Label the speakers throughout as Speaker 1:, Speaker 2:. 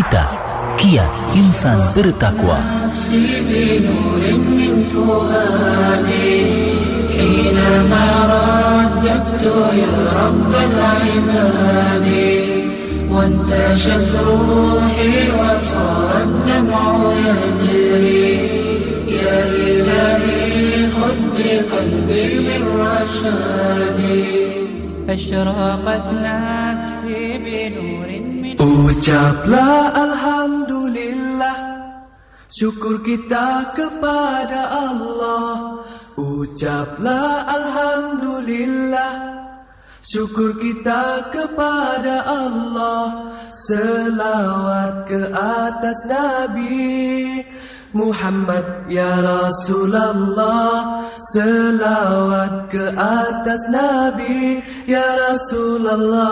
Speaker 1: Kita, kiat insan bertakwa.
Speaker 2: حينما رددت يا رب العباد وانتشت روحي وصار الدمع يجري يا إلهي خذ بقلبي بالرشاد أشرقت نفسي بنور
Speaker 3: Ucaplah Alhamdulillah. Syukur kita kepada Allah. Ucaplah Alhamdulillah. Syukur kita kepada Allah. Selawat ke atas Nabi Muhammad ya Rasulullah Selawat ke atas Nabi ya Rasulullah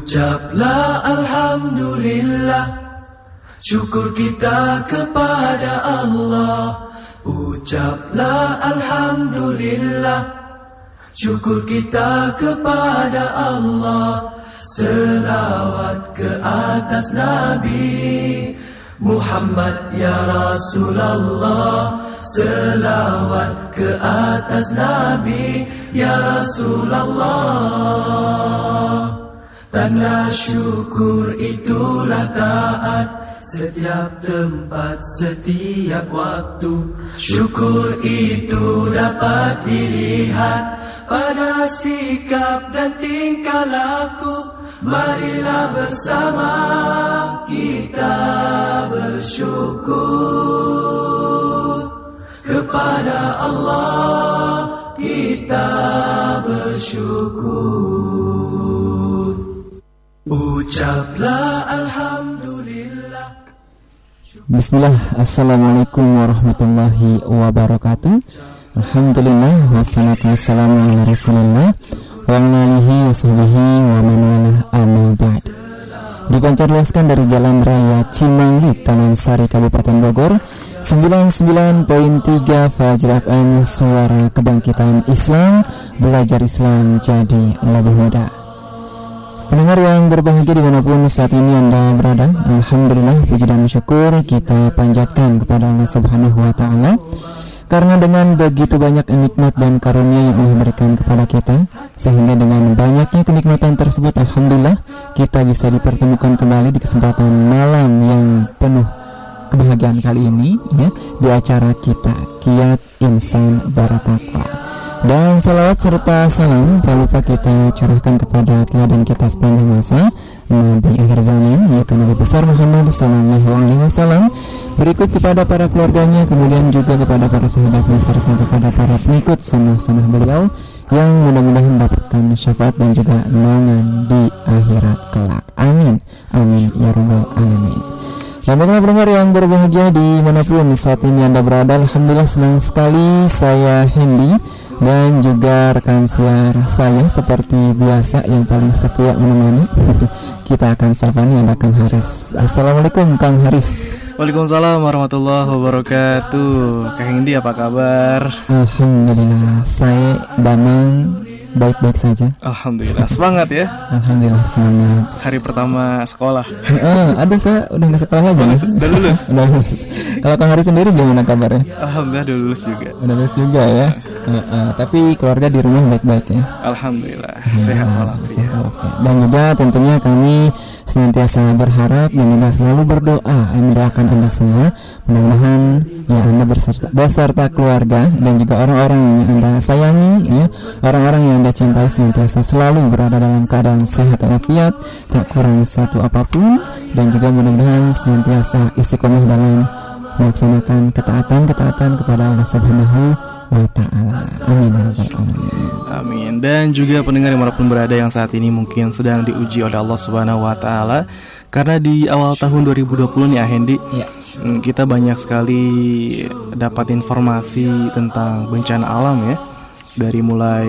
Speaker 3: Ucaplah Alhamdulillah. Syukur kita kepada Allah. Ucaplah Alhamdulillah. Syukur kita kepada Allah. Selawat ke atas Nabi Muhammad ya Rasulullah. Selawat ke atas Nabi ya Rasulullah Tanda syukur itulah taat. Setiap tempat, setiap waktu. Syukur itu dapat dilihat. Pada sikap dan tingkah laku Marilah bersama kita bersyukur. Kepada Allah kita bersyukur Ucaplah Alhamdulillah.
Speaker 4: Bismillah, Assalamualaikum warahmatullahi wabarakatuh. Alhamdulillah, wassalatu wassalamu ala Wa ala alihi wa sahbihi wa man amma ba'd. Dipancarluaskan dari Jalan Raya Cimangli, Taman Sari, Kabupaten Bogor 99.3 Fajr FM Suara Kebangkitan Islam Belajar Islam jadi lebih mudah Pendengar yang berbahagia di mana pun saat ini Anda berada Alhamdulillah puji dan syukur kita panjatkan kepada Allah subhanahu wa ta'ala. Karena dengan begitu banyak nikmat dan karunia yang Allah berikan kepada kita Sehingga dengan banyaknya kenikmatan tersebut Alhamdulillah kita bisa dipertemukan kembali di kesempatan malam yang penuh kebahagiaan kali ini ya Di acara kita Kiat Insan Baratakwa dan salawat serta salam tak lupa kita curahkan kepada teladan kita sepanjang masa Nabi akhir zaman yaitu Nabi besar Muhammad Sallallahu Alaihi Wasallam Berikut kepada para keluarganya kemudian juga kepada para sahabatnya serta kepada para pengikut sunnah-sunnah beliau yang mudah-mudahan mendapatkan syafaat dan juga naungan di akhirat kelak. Amin. Amin ya rabbal alamin. Dan baiklah pendengar yang berbahagia di mana pun saat ini Anda berada Alhamdulillah senang sekali saya Hendy dan juga rekan siar saya seperti biasa yang paling setia menemani. Kita akan sapa nih ada Kang Haris. Assalamualaikum Kang Haris.
Speaker 5: Waalaikumsalam warahmatullahi wabarakatuh. Kak Hindi apa kabar?
Speaker 4: Alhamdulillah saya Damang baik-baik saja.
Speaker 5: Alhamdulillah. Semangat ya.
Speaker 4: Alhamdulillah semangat.
Speaker 5: Hari pertama sekolah.
Speaker 4: Eh, Ada saya udah nggak sekolah lagi?
Speaker 5: Udah lulus?
Speaker 4: Udah lulus. Kalau Kang Haris sendiri gimana kabarnya?
Speaker 5: Alhamdulillah udah lulus juga.
Speaker 4: Udah lulus juga ya. Eh, eh, Tapi keluarga di rumah baik-baik ya.
Speaker 5: Alhamdulillah. Sehat walafiat
Speaker 4: Sehat walafiat. Dan juga tentunya kami senantiasa berharap dan juga selalu berdoa eh, mendoakan anda semua. Mudah-mudahan ya anda berserta, beserta keluarga dan juga orang-orang yang anda sayangi ya. Orang-orang yang anda cintai senantiasa selalu berada dalam keadaan sehat walafiat tak kurang satu apa pun dan juga mudah-mudahan senantiasa istiqomah dalam melaksanakan ketaatan-ketaatan kepada Allah Subhanahu wa taala. Amin ya rabbal alamin.
Speaker 5: Amin Dan juga pendengar di mana pun berada yang saat ini mungkin sedang diuji oleh Allah Subhanahu Wa Taala Karena di awal tahun 2020 nih Hendi
Speaker 4: Ya.
Speaker 5: mm, Kita banyak sekali dapat informasi tentang bencana alam ya dari mulai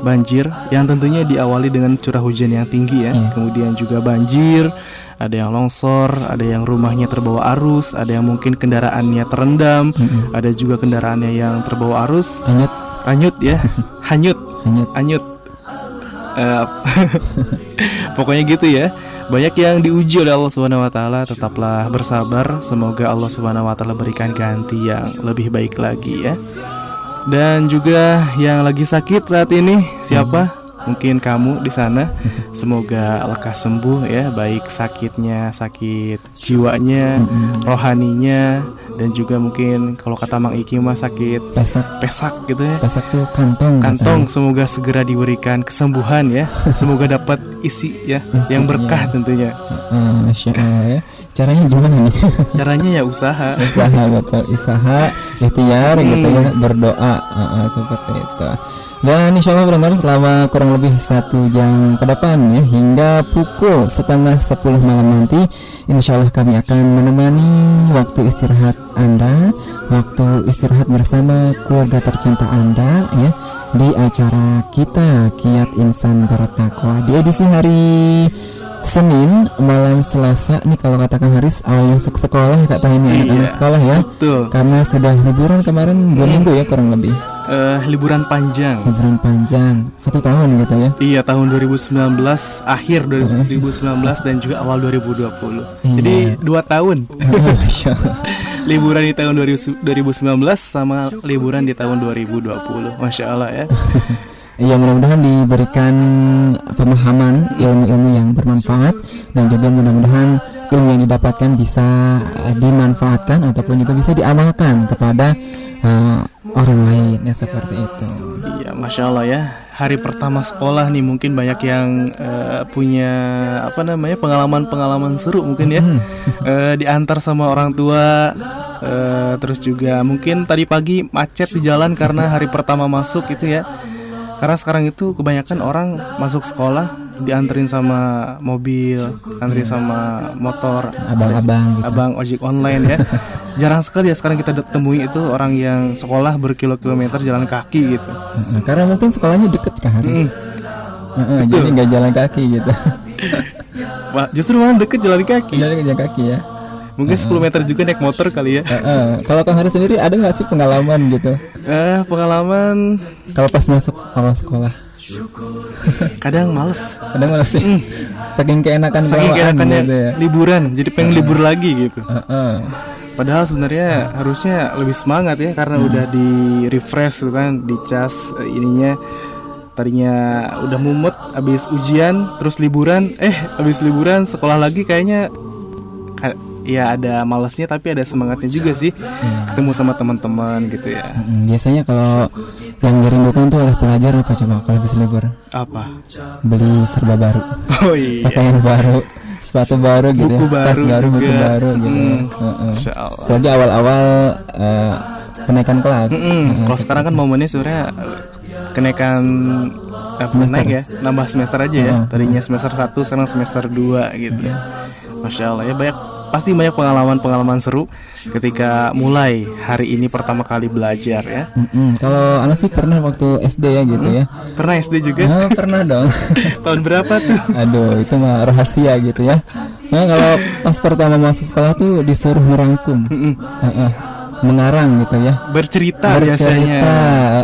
Speaker 5: banjir yang tentunya diawali dengan curah hujan yang tinggi ya,
Speaker 4: Iya.
Speaker 5: kemudian juga banjir, ada yang longsor, ada yang rumahnya terbawa arus, ada yang mungkin kendaraannya terendam, ada juga kendaraannya yang terbawa arus,
Speaker 4: Hanyut
Speaker 5: hanyut ya, hanyut,
Speaker 4: hanyut
Speaker 5: hanyut. Eh, pokoknya gitu ya. Banyak yang diuji oleh Allah Subhanahu wa taala, tetaplah bersabar. Semoga Allah Subhanahu wa taala berikan ganti yang lebih baik lagi ya. Dan juga yang lagi sakit saat ini siapa? Mungkin kamu di sana. Semoga lekas sembuh ya, baik sakitnya, sakit jiwanya, rohaninya dan juga mungkin kalau kata Mang Iki mah sakit
Speaker 4: pesak.
Speaker 5: pesak gitu ya.
Speaker 4: pesak tuh kantong
Speaker 5: Kantong semoga segera diberikan kesembuhan ya. Semoga dapat isi ya yang berkah tentunya.
Speaker 4: Eh, Masya Allah ya. Caranya gimana nih?
Speaker 5: Caranya ya usaha.
Speaker 4: usaha betul. Usaha ikhtiar gitu ya berdoa. Eh, eh, seperti itu dan insya Allah benar selama kurang lebih satu jam ke depan ya hingga pukul setengah sepuluh malam nanti insya Allah kami akan menemani waktu istirahat anda waktu istirahat bersama keluarga tercinta anda ya di acara kita Kiat Insan Bertakwa di edisi hari Senin malam Selasa nih kalau katakan Haris awal masuk sekolah kak Tah ini anak-anak
Speaker 5: Iya.
Speaker 4: sekolah ya
Speaker 5: Betul.
Speaker 4: karena sudah liburan kemarin dua minggu ya kurang lebih
Speaker 5: Eh, liburan panjang.
Speaker 4: liburan panjang satu tahun gitu ya
Speaker 5: Iya tahun 2019 akhir 2019 dan juga awal 2020.
Speaker 4: Iya.
Speaker 5: Jadi dua tahun liburan di tahun 2000 2019 sama liburan di tahun 2020. Masya Allah ya.
Speaker 4: Ya mudah-mudahan diberikan pemahaman ilmu-ilmu yang bermanfaat dan juga mudah-mudahan ilmu yang didapatkan bisa eh, dimanfaatkan ataupun juga bisa diamalkan kepada eh, orang lain ya seperti itu.
Speaker 5: Iya, masya Allah ya. Hari pertama sekolah nih mungkin banyak yang eh, punya apa namanya pengalaman-pengalaman seru mungkin ya. Eh, diantar sama orang tua. eh, terus juga mungkin tadi pagi macet di jalan karena hari pertama masuk itu ya. Karena sekarang itu kebanyakan orang masuk sekolah dianterin sama mobil, anterin sama motor,
Speaker 4: Abang-abang gitu.
Speaker 5: abang ojek online ya. Jarang sekali ya sekarang kita temui itu orang yang sekolah berkilo-kilometer jalan kaki gitu.
Speaker 4: Karena mungkin sekolahnya deket kan. Heeh, jadi nggak jalan kaki gitu.
Speaker 5: Wah, justru malah deket jalan kaki.
Speaker 4: Jalan kaki ya.
Speaker 5: Mungkin 10 meter juga naik motor kali ya.
Speaker 4: Heeh. Kalau Kang Haris sendiri ada nggak sih pengalaman gitu?
Speaker 5: Eh, pengalaman
Speaker 4: Kalau pas masuk awal sekolah,
Speaker 5: kadang males.
Speaker 4: kadang malah sih saking keenakan
Speaker 5: Saking keenakannya
Speaker 4: gitu ya.
Speaker 5: liburan, jadi pengen libur lagi gitu.
Speaker 4: Heeh.
Speaker 5: Padahal sebenarnya harusnya lebih semangat ya karena udah di refresh gitu kan, dicas eh, ininya tadinya udah mumet habis ujian terus liburan eh habis liburan sekolah lagi kayaknya ka- ya ada malesnya tapi ada semangatnya juga sih ketemu sama teman-teman gitu ya
Speaker 4: Mm, Biasanya kalau yang dirindukan tuh oleh pelajar apa coba kalau habis libur?
Speaker 5: apa
Speaker 4: Beli serba baru,
Speaker 5: oh iya
Speaker 4: pakaian baru, sepatu baru gitu,
Speaker 5: Buku
Speaker 4: ya, tas
Speaker 5: baru
Speaker 4: baru, buku
Speaker 5: juga.
Speaker 4: baru gitu.
Speaker 5: Hmm. Allah.
Speaker 4: Apalagi awal-awal eh, kenaikan kelas.
Speaker 5: Mm-mm.
Speaker 4: Heeh,
Speaker 5: Kalau sekarang kan momennya sebenarnya eh, kenaikan apa
Speaker 4: Semester.
Speaker 5: naik ya, nambah semester aja ya. Tadinya semester 1 sekarang semester 2 gitu. Masya Allah ya banyak pasti banyak pengalaman-pengalaman seru ketika mulai hari ini pertama kali belajar ya.
Speaker 4: Mm-mm. Kalau anak sih pernah waktu SD ya gitu ya.
Speaker 5: Pernah SD juga?
Speaker 4: Ah, pernah dong.
Speaker 5: Tahun berapa tuh?
Speaker 4: Aduh, itu mah rahasia gitu ya. Nah, kalau pas pertama masuk sekolah tuh disuruh ngerangkum, Heeh. mengarang gitu ya.
Speaker 5: Bercerita, biasanya.
Speaker 4: Bercerita,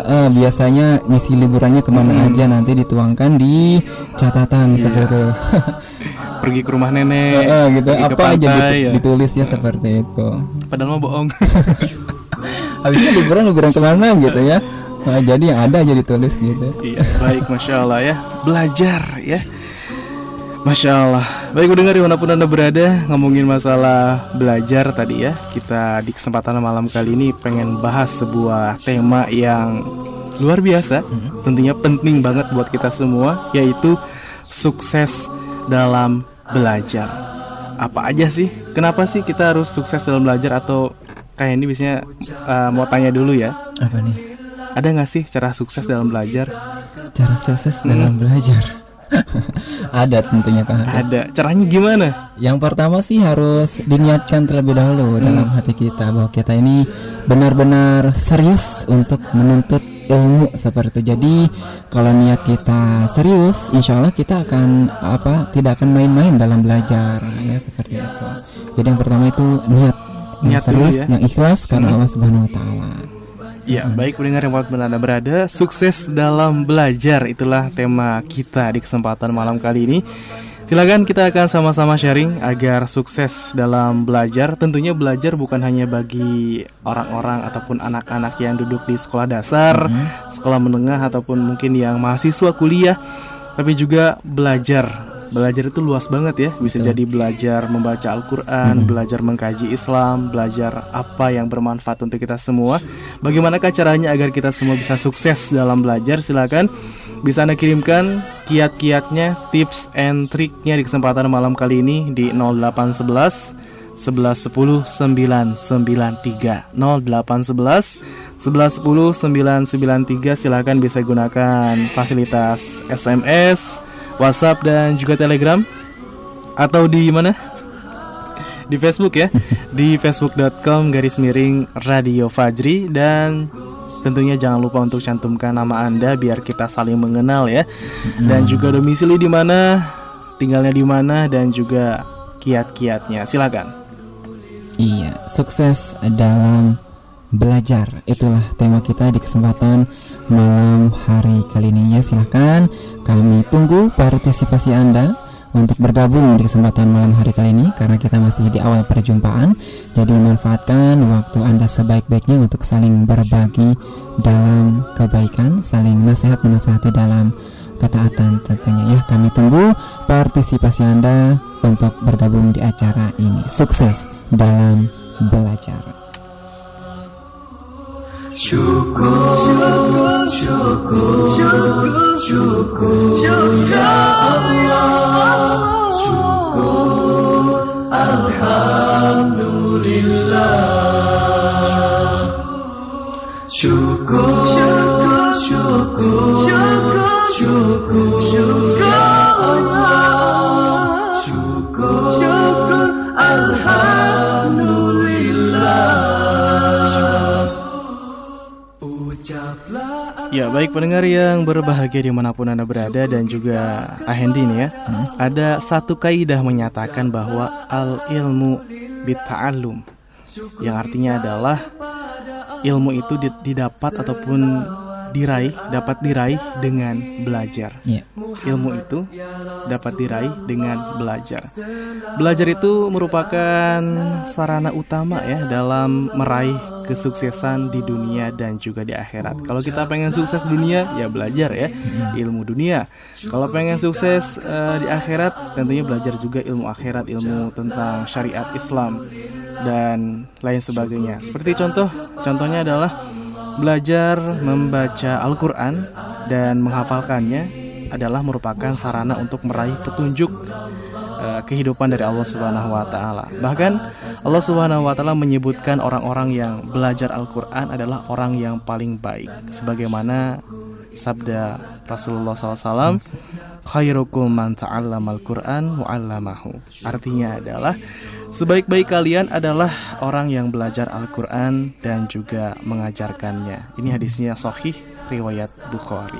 Speaker 4: heeh, biasanya ngisi liburannya ke mana aja nanti dituangkan di catatan
Speaker 5: Iya.
Speaker 4: seperti itu.
Speaker 5: Pergi ke rumah nenek.
Speaker 4: Heeh, gitu. Apa aja
Speaker 5: pantai,
Speaker 4: ditu-
Speaker 5: ya.
Speaker 4: ditulisnya seperti itu.
Speaker 5: Padahal mah bohong.
Speaker 4: Habisnya liburan liburan ke mana gitu ya. Nah, jadi yang ada aja ditulis gitu.
Speaker 5: Iya, baik, masya Allah ya. Belajar ya. Masya Allah. Baik, udah di mana pun anda berada ngomongin masalah belajar tadi ya. Kita di kesempatan malam kali ini pengen bahas sebuah tema yang luar biasa, tentunya penting banget buat kita semua, yaitu sukses dalam belajar. Apa aja sih? Kenapa sih kita harus sukses dalam belajar atau kayak ini biasanya eh, mau tanya dulu ya.
Speaker 4: Apa nih?
Speaker 5: Ada nggak sih cara sukses dalam belajar?
Speaker 4: Cara sukses dalam belajar. ada tentunya kan.
Speaker 5: Ada. Caranya gimana?
Speaker 4: Yang pertama sih harus diniatkan terlebih dahulu dalam hati kita bahwa kita ini benar-benar serius untuk menuntut ilmu seperti itu. Jadi kalau niat kita serius, insya Allah kita akan apa tidak akan main-main dalam belajar ya seperti itu. Jadi yang pertama itu niat yang
Speaker 5: Niat
Speaker 4: serius,
Speaker 5: ya.
Speaker 4: yang ikhlas karena Allah Subhanahu Wa Taala.
Speaker 5: Ya, baik pendengar yang berada berada, sukses dalam belajar itulah tema kita di kesempatan malam kali ini. Silakan kita akan sama-sama sharing agar sukses dalam belajar. Tentunya belajar bukan hanya bagi orang-orang ataupun anak-anak yang duduk di sekolah dasar, sekolah menengah ataupun mungkin yang mahasiswa kuliah, tapi juga belajar. Belajar itu luas banget ya. Bisa
Speaker 4: Betul.
Speaker 5: jadi belajar membaca Al-Qur'an, belajar mengkaji Islam, belajar apa yang bermanfaat untuk kita semua. Bagaimanakah caranya agar kita semua bisa sukses dalam belajar? Silakan bisa Anda kirimkan kiat-kiatnya, tips and triknya di kesempatan malam kali ini di 0811 1110 993 0811 1110 993 silahkan bisa gunakan fasilitas SMS, WhatsApp dan juga Telegram atau di mana? Di Facebook ya, di facebook.com garis miring Radio Fajri dan tentunya jangan lupa untuk cantumkan nama Anda biar kita saling mengenal ya. Dan juga domisili di mana, tinggalnya di mana dan juga kiat-kiatnya. Silakan.
Speaker 4: Iya, sukses dalam belajar. Itulah tema kita di kesempatan malam hari kali ini ya. Silahkan kami tunggu partisipasi Anda untuk bergabung di kesempatan malam hari kali ini karena kita masih di awal perjumpaan. Jadi manfaatkan waktu Anda sebaik-baiknya untuk saling berbagi dalam kebaikan, saling nasihat menasihati dalam ketaatan tentunya ya. Kami tunggu partisipasi Anda untuk bergabung di acara ini. Sukses dalam belajar.
Speaker 3: Syukur, syukur, syukur, syukur, syukur, ya Allah. Syukur, Alhamdulillah.
Speaker 5: Baik pendengar yang berbahagia di mana pun anda berada dan juga Ahendi nih ya. Ada satu kaidah menyatakan bahwa al ilmu bita'allum Yang artinya adalah ilmu itu di- didapat ataupun diraih Dapat diraih dengan belajar
Speaker 4: Ya.
Speaker 5: Ilmu itu dapat diraih dengan belajar Belajar itu merupakan sarana utama ya dalam meraih kesuksesan di dunia dan juga di akhirat. Kalau kita pengen sukses dunia ya belajar ya ilmu dunia. Kalau pengen sukses eh, di akhirat tentunya belajar juga ilmu akhirat, ilmu tentang syariat Islam dan lain sebagainya. Seperti contoh, contohnya adalah belajar membaca Al-Qur'an dan menghafalkannya adalah merupakan sarana untuk meraih petunjuk eh, kehidupan dari Allah Subhanahu wa taala. Bahkan Allah Subhanahu wa taala menyebutkan orang-orang yang belajar Al-Qur'an adalah orang yang paling baik sebagaimana sabda Rasulullah SAW khairukum man ta'allama al-Qur'an 'allamahu. Artinya adalah sebaik-baik kalian adalah orang yang belajar Al-Qur'an dan juga mengajarkannya. Ini hadisnya sahih riwayat Bukhari.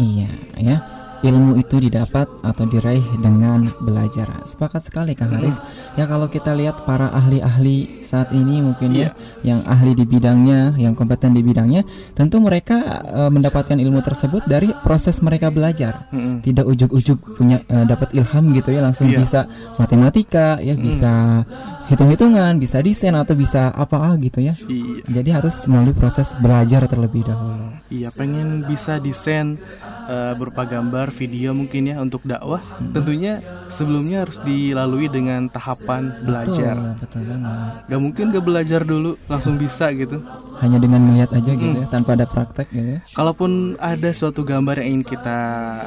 Speaker 4: Iya, ya. Ilmu itu didapat atau diraih dengan belajar. Sepakat sekali Kang Haris. Ya kalau kita lihat para ahli-ahli saat ini mungkin ya yang ahli di bidangnya, yang kompeten di bidangnya, tentu mereka eh, mendapatkan ilmu tersebut dari proses mereka belajar.
Speaker 5: Mm-mm.
Speaker 4: Tidak ujuk-ujuk punya eh, dapat ilham gitu ya langsung
Speaker 5: Iya.
Speaker 4: bisa matematika, ya bisa hitung-hitungan, bisa desain atau bisa apa ah gitu ya.
Speaker 5: Iya.
Speaker 4: Jadi harus melalui proses belajar terlebih dahulu.
Speaker 5: Iya, pengen bisa desain eh, berupa gambar, video mungkin ya untuk dakwah. Tentunya sebelumnya harus dilalui dengan tahapan belajar.
Speaker 4: Betul, betul banget.
Speaker 5: Gak mungkin gak belajar dulu langsung bisa gitu.
Speaker 4: hanya dengan melihat aja gitu ya tanpa ada praktek gitu ya
Speaker 5: Kalaupun ada suatu gambar yang ingin kita,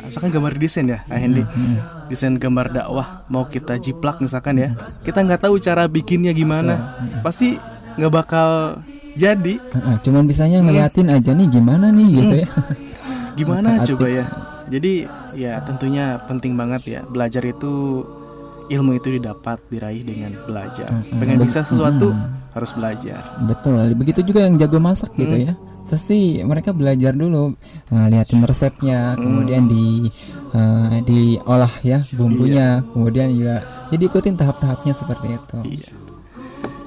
Speaker 5: misalkan gambar desain ya, Hendy, desain gambar dakwah, mau kita jiplak misalkan ya, kita nggak tahu cara bikinnya gimana, pasti nggak bakal jadi.
Speaker 4: Cuman bisanya ngeliatin aja nih gimana nih gitu ya.
Speaker 5: Gimana coba ya? Jadi ya tentunya penting banget ya. Belajar itu ilmu itu didapat diraih dengan belajar. Pengen bisa sesuatu harus belajar.
Speaker 4: betul begitu juga yang jago masak gitu ya pasti mereka belajar dulu Nah, liatin resepnya kemudian di eh, diolah ya bumbunya kemudian juga jadi ikutin tahap-tahapnya seperti itu
Speaker 5: Iya.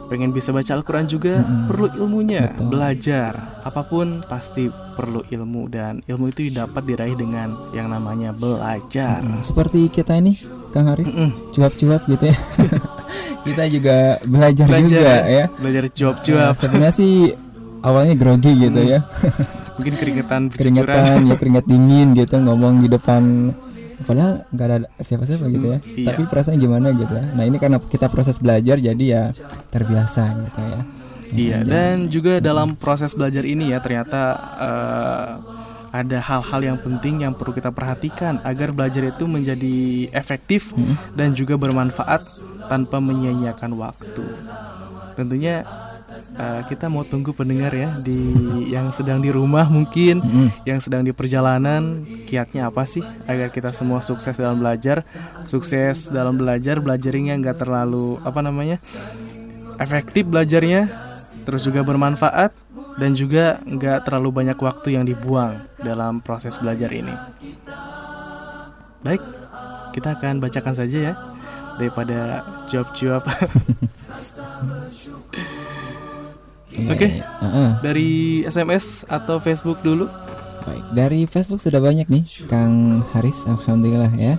Speaker 5: pengen bisa baca Al-Quran juga perlu ilmunya,
Speaker 4: Betul.
Speaker 5: belajar. Apa pun pasti perlu ilmu dan ilmu itu didapat diraih dengan yang namanya belajar.
Speaker 4: Hmm, Seperti kita ini, Kang Haris,
Speaker 5: Mm-mm.
Speaker 4: cuap-cuap gitu ya. kita juga belajar,
Speaker 5: Belajar
Speaker 4: juga ya.
Speaker 5: Belajar cuap-cuap,
Speaker 4: sebenarnya sih awalnya grogi gitu ya.
Speaker 5: mungkin keringetan.
Speaker 4: Keringetan ya keringat dingin gitu ngomong di depan padahal nggak ada siapa-siapa gitu ya.
Speaker 5: iya.
Speaker 4: Tapi perasaan gimana gitu ya. Nah, ini karena kita proses belajar jadi ya terbiasa gitu ya.
Speaker 5: Iya,
Speaker 4: Hmm,
Speaker 5: dan juga dalam proses belajar ini ya ternyata eh, ada hal-hal yang penting yang perlu kita perhatikan agar belajar itu menjadi efektif
Speaker 4: Hmm.
Speaker 5: dan juga bermanfaat tanpa menyia-nyiakan waktu. Tentunya eh, kita mau tunggu pendengar ya di yang sedang di rumah mungkin,
Speaker 4: Mm-mm.
Speaker 5: yang sedang di perjalanan, kiatnya apa sih agar kita semua sukses dalam belajar, sukses dalam belajar, belajarnya nggak terlalu apa namanya efektif belajarnya, terus juga bermanfaat dan juga nggak terlalu banyak waktu yang dibuang dalam proses belajar ini. Baik, kita akan bacakan saja ya daripada jawab-jawab
Speaker 4: Iya,
Speaker 5: Oke.
Speaker 4: iya. Heeh.
Speaker 5: dari SMS atau Facebook dulu.
Speaker 4: Baik, dari Facebook sudah banyak nih, Kang Haris, alhamdulillah ya.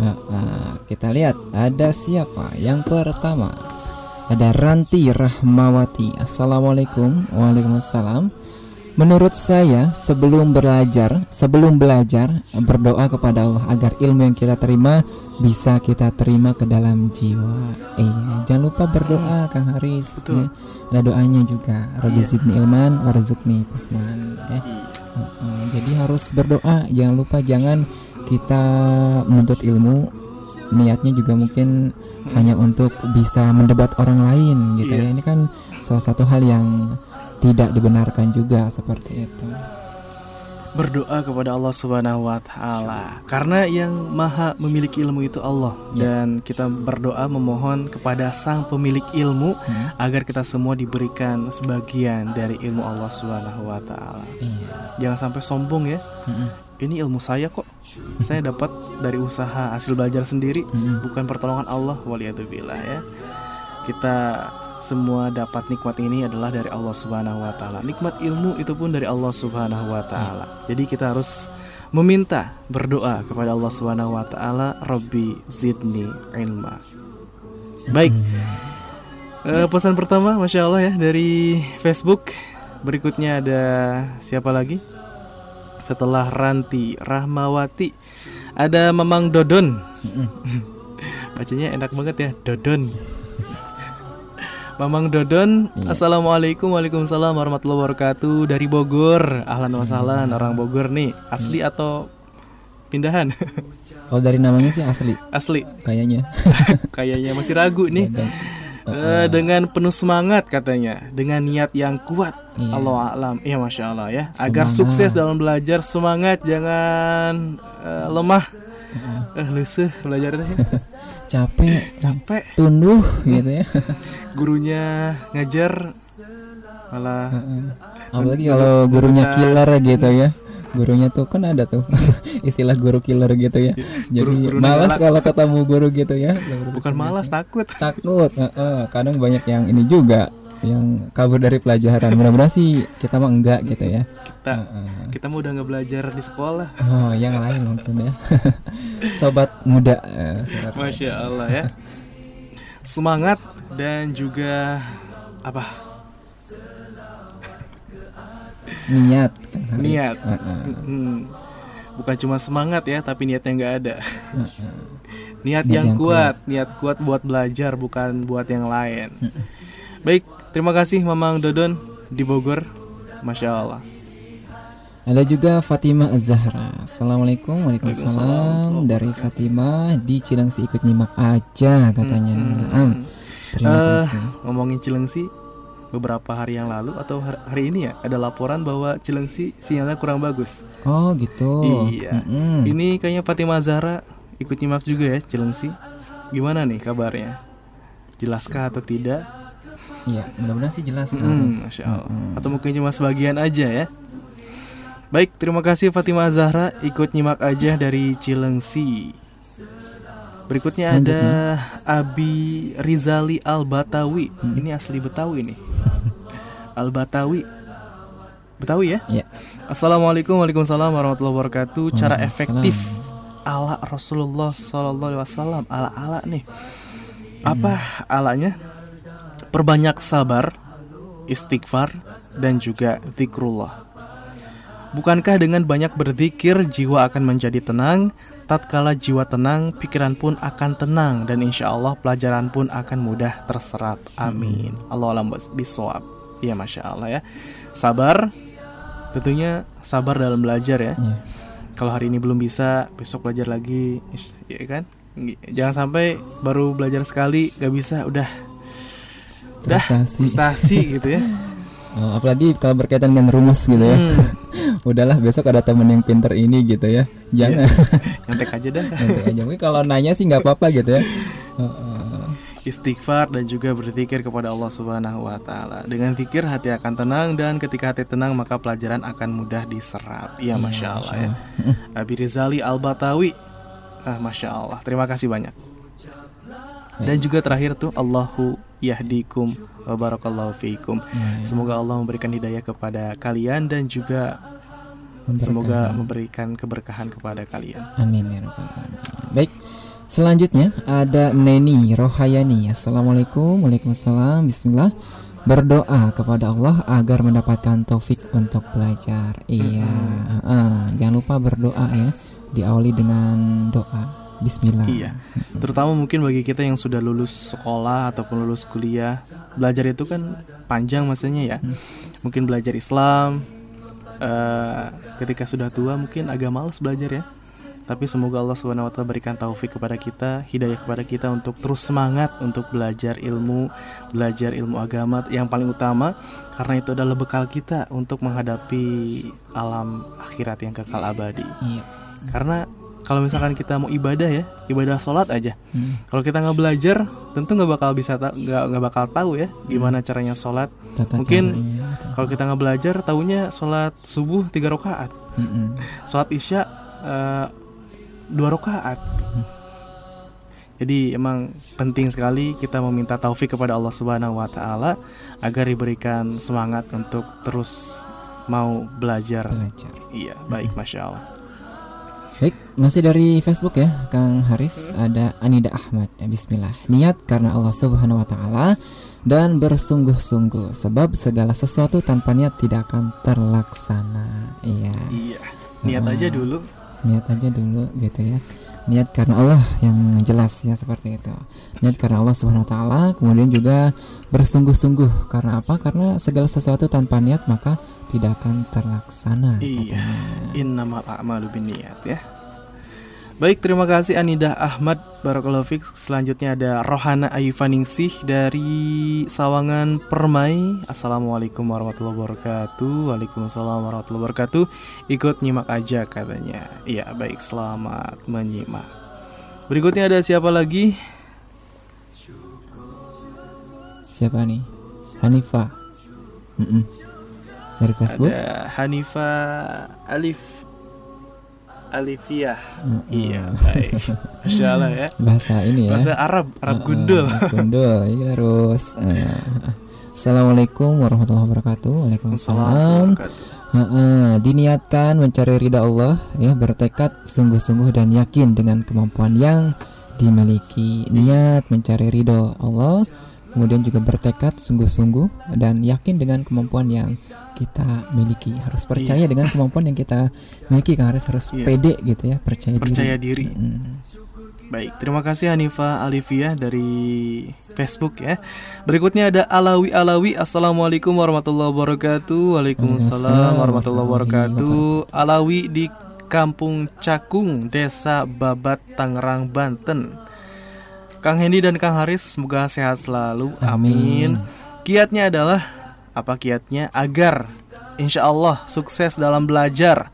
Speaker 4: Nah, nah, kita lihat ada siapa? Yang pertama ada Ranti Rahmawati. Assalamualaikum, waalaikumsalam. Menurut saya, sebelum belajar, sebelum belajar berdoa kepada Allah agar ilmu yang kita terima bisa kita terima ke dalam jiwa. Iya, jangan lupa berdoa, Kang Haris.
Speaker 5: Betul.
Speaker 4: ya. Ada doanya juga. Rabbi zidni ilman warzuqni fahman. Ya. Heeh, jadi harus berdoa jangan lupa jangan kita menuntut ilmu niatnya juga mungkin hanya untuk bisa mendebat orang lain gitu
Speaker 5: Iya.
Speaker 4: ya ini kan salah satu hal yang tidak dibenarkan juga seperti itu
Speaker 5: berdoa kepada Allah Subhanahu wa taala. Karena yang maha memiliki ilmu itu Allah
Speaker 4: Ya.
Speaker 5: dan kita berdoa memohon kepada Sang pemilik ilmu
Speaker 4: Hmm.
Speaker 5: agar kita semua diberikan sebagian dari ilmu Allah Subhanahu wa taala.
Speaker 4: iya
Speaker 5: Jangan sampai sombong ya.
Speaker 4: Mm-mm.
Speaker 5: Ini ilmu saya kok. Saya dapat dari usaha hasil belajar sendiri,
Speaker 4: Mm-mm.
Speaker 5: bukan pertolongan Allah waliyadzubillah ya. Kita semua dapat nikmat ini adalah dari Allah Subhanahu wa taala. Nikmat ilmu itu pun dari Allah Subhanahu wa taala. Jadi kita harus meminta berdoa kepada Allah Subhanahu wa taala, Robbi zidni ilma. Baik. Eh, pesan pertama Masya Allah ya dari Facebook Berikutnya ada siapa lagi? Setelah Ranti Rahmawati Ada Mamang Dodon Bacanya enak banget ya Dodon Mamang Dodon Assalamualaikum Waalaikumsalam warahmatullahi wabarakatuh. Dari Bogor Ahlan wa sahlan orang Bogor nih. Asli atau pindahan?
Speaker 4: kalau dari namanya sih asli.
Speaker 5: Asli.
Speaker 4: Kayaknya.
Speaker 5: Kayaknya masih ragu nih.
Speaker 4: Dan-
Speaker 5: Eh, dengan penuh semangat katanya, dengan niat yang kuat.
Speaker 4: Iya.
Speaker 5: Allah alam, ya masya Allah ya. Agar
Speaker 4: Semangat.
Speaker 5: sukses dalam belajar, semangat, jangan eh, lemah. Eh, leseh belajar teh.
Speaker 4: capek
Speaker 5: Capek.
Speaker 4: tunduh gitu ya.
Speaker 5: Gurunya ngajar malah
Speaker 4: apalagi kalau gurunya killer gitu ya. Gurunya tuh kan ada tuh istilah guru killer gitu ya. Jadi
Speaker 5: Guru- guru
Speaker 4: malas kalau ketemu guru gitu ya.
Speaker 5: Bukan malas takut.
Speaker 4: takut heeh. kadang banyak yang ini juga yang kabur dari pelajaran mudah-mudahan sih kita mah enggak gitu ya
Speaker 5: Kita
Speaker 4: Heeh.
Speaker 5: kita mau udah nggak belajar di sekolah.
Speaker 4: oh yang lain mungkin ya sobat muda eh, sobat muda.
Speaker 5: Masya Allah ya. Semangat dan juga apa?
Speaker 4: niat kan harus.
Speaker 5: Niat.
Speaker 4: Heeh.
Speaker 5: Hmm. Bukan cuma semangat ya, tapi niatnya nggak ada. niat
Speaker 4: Niat
Speaker 5: yang,
Speaker 4: yang
Speaker 5: kuat, niat kuat buat belajar, bukan buat yang lain. Baik, terima kasih Mamang Dodon di Bogor, masya Allah.
Speaker 4: Ada juga Fatimah Az-Zahra Assalamualaikum Waalaikumsalam
Speaker 5: Waalaikumsalam.
Speaker 4: Dari Fatimah Di Cilengsi ikut nyimak aja katanya
Speaker 5: Hmm.
Speaker 4: Naam. Terima
Speaker 5: Eh,
Speaker 4: kasih
Speaker 5: ngomongin Cilengsi, beberapa hari yang lalu atau har- hari ini ya ada laporan bahwa Cilengsi sinyalnya kurang bagus.
Speaker 4: Oh gitu
Speaker 5: Iya.
Speaker 4: Mm-mm.
Speaker 5: Ini kayaknya Fatimah Zahra ikut nyimak juga ya Cilengsi. Gimana nih kabarnya? Jelaskah atau tidak?
Speaker 4: Iya mudah-mudahan sih jelas
Speaker 5: Hmm. Masya Allah. Atau mungkin cuma sebagian aja ya. Baik, terima kasih Fatimah Zahra ikut nyimak aja dari Cilengsi. Berikutnya ada Abi Rizali Al Batawi. Ini asli Betawi nih. Al Batawi. Betawi ya?
Speaker 4: Ya.
Speaker 5: Assalamualaikum Waalaikumsalam warahmatullahi wabarakatuh. Cara efektif ala Rasulullah Sallallahu Alaihi Wasallam ala ala nih. Apa alanya? Perbanyak sabar, istighfar, dan juga zikrullah. Bukankah dengan banyak berzikir jiwa akan menjadi tenang? Tatkala jiwa tenang, pikiran pun akan tenang dan insya Allah pelajaran pun akan mudah terserap. Amin. Allah alam bisawab. Ya masya Allah ya. Sabar, tentunya sabar dalam belajar ya.
Speaker 4: Iya.
Speaker 5: Kalau hari ini belum bisa, besok belajar lagi, ya kan? Ng- Jangan sampai baru belajar sekali gak bisa, udah
Speaker 4: Frustasi.
Speaker 5: frustasi gitu ya.
Speaker 4: Oh, apalagi kalau berkaitan dengan rumus gitu ya.
Speaker 5: Hmm,
Speaker 4: Udahlah besok ada temen yang pinter ini gitu ya. Jangan
Speaker 5: nyontek aja dah.
Speaker 4: nanti aja. Mungkin kalau nanya sih nggak apa-apa gitu ya.
Speaker 5: Istighfar dan juga berzikir kepada Allah Subhanahu wa taala. Dengan zikir hati akan tenang dan ketika hati tenang maka pelajaran akan mudah diserap. Iya, Masya Allah ya. Abi Rizali Al-Batawi. Ah, Masya Allah. Terima kasih banyak. Dan juga terakhir tuh Allahu yahdikum wa barakallahu fiikum. Semoga Allah memberikan hidayah kepada kalian dan juga semoga memberikan keberkahan kepada kalian.
Speaker 4: Amin ya rabbal alamin. Baik. Selanjutnya ada Neni Rohayani. Assalamualaikum, waalaikumsalam, Bismillah. Berdoa kepada Allah agar mendapatkan taufik untuk belajar. Iya, heeh. jangan lupa berdoa ya. Diawali dengan doa. Bismillah.
Speaker 5: Iya, terutama mungkin bagi kita yang sudah lulus sekolah ataupun lulus kuliah, belajar itu kan panjang maksudnya ya. Mungkin belajar Islam, eh, ketika sudah tua mungkin agak males belajar ya. Tapi semoga Allah Subhanahu wa taala berikan taufik kepada kita, hidayah kepada kita untuk terus semangat untuk belajar ilmu, belajar ilmu agama yang paling utama karena itu adalah bekal kita untuk menghadapi alam akhirat yang kekal abadi.
Speaker 4: Iya.
Speaker 5: Karena kalau misalkan kita mau ibadah ya, ibadah sholat aja.
Speaker 4: Hmm.
Speaker 5: Kalau kita nggak belajar, tentu nggak bakal bisa nggak nggak bakal tahu ya gimana caranya sholat.
Speaker 4: Tata
Speaker 5: Mungkin
Speaker 4: caranya.
Speaker 5: kalau kita nggak belajar, taunya sholat subuh tiga rakaat,
Speaker 4: Mm-mm.
Speaker 5: sholat isya eh, dua rakaat. Jadi emang penting sekali kita meminta taufik kepada Allah Subhanahu Wa Taala agar diberikan semangat untuk terus mau belajar.
Speaker 4: Belajar.
Speaker 5: Iya, baik, masya Allah.
Speaker 4: Baik, masih dari Facebook ya, Kang Haris ada Anida Ahmad. Ya, Bismillah. Niat karena Allah Subhanahu wa taala dan bersungguh-sungguh sebab segala sesuatu tanpa niat tidak akan terlaksana. Iya,
Speaker 5: Iya, niat aja dulu.
Speaker 4: niat aja dulu gitu ya. Niat karena Allah yang jelas ya seperti itu. Niat karena Allah Subhanahu wa taala, kemudian juga bersungguh-sungguh karena apa? Karena segala sesuatu tanpa niat maka tidak akan terlaksana
Speaker 5: Iya.
Speaker 4: katanya.
Speaker 5: Innamal a'malu binniyat ya. Baik, terima kasih Anidah Ahmad Barakallahu Fik. Selanjutnya ada Rohana Ayufaningsih dari Sawangan Permai. Assalamualaikum warahmatullahi wabarakatuh. Waalaikumsalam warahmatullahi wabarakatuh. Ikut nyimak aja katanya. Iya, baik, selamat menyimak. Berikutnya ada siapa lagi?
Speaker 4: Siapa nih? Hanifa. Mm-mm. Dari Facebook.
Speaker 5: Ada Hanifa Alif Alifiah.
Speaker 4: Mm-mm.
Speaker 5: Iya, baik. Masya Allah ya.
Speaker 4: Bahasa ini ya.
Speaker 5: Bahasa Arab, Arab
Speaker 4: Uh-uh,
Speaker 5: gundul.
Speaker 4: gundul. Iya terus. Uh, Assalamualaikum warahmatullahi wabarakatuh. Waalaikumsalam. Uh-uh, Diniatkan mencari ridha Allah, ya bertekad sungguh-sungguh dan yakin dengan kemampuan yang dimiliki. Niat mencari ridho Allah, kemudian juga bertekad sungguh-sungguh dan yakin dengan kemampuan yang kita miliki. Harus percaya dengan kemampuan yang kita miliki, kan harus harus
Speaker 5: Iya.
Speaker 4: pede gitu ya, percaya,
Speaker 5: Percaya
Speaker 4: diri.
Speaker 5: diri.
Speaker 4: Mm.
Speaker 5: Baik, terima kasih Hanifa Alifia dari Facebook ya. Berikutnya ada Alawi Alawi. Assalamualaikum warahmatullahi wabarakatuh. Waalaikumsalam warahmatullahi wabarakatuh. Alawi di Kampung Cakung, Desa Babat, Tangerang, Banten. Kang Hendy dan Kang Haris semoga sehat selalu. Amin. Kiatnya adalah apa kiatnya? Agar insya Allah sukses dalam belajar.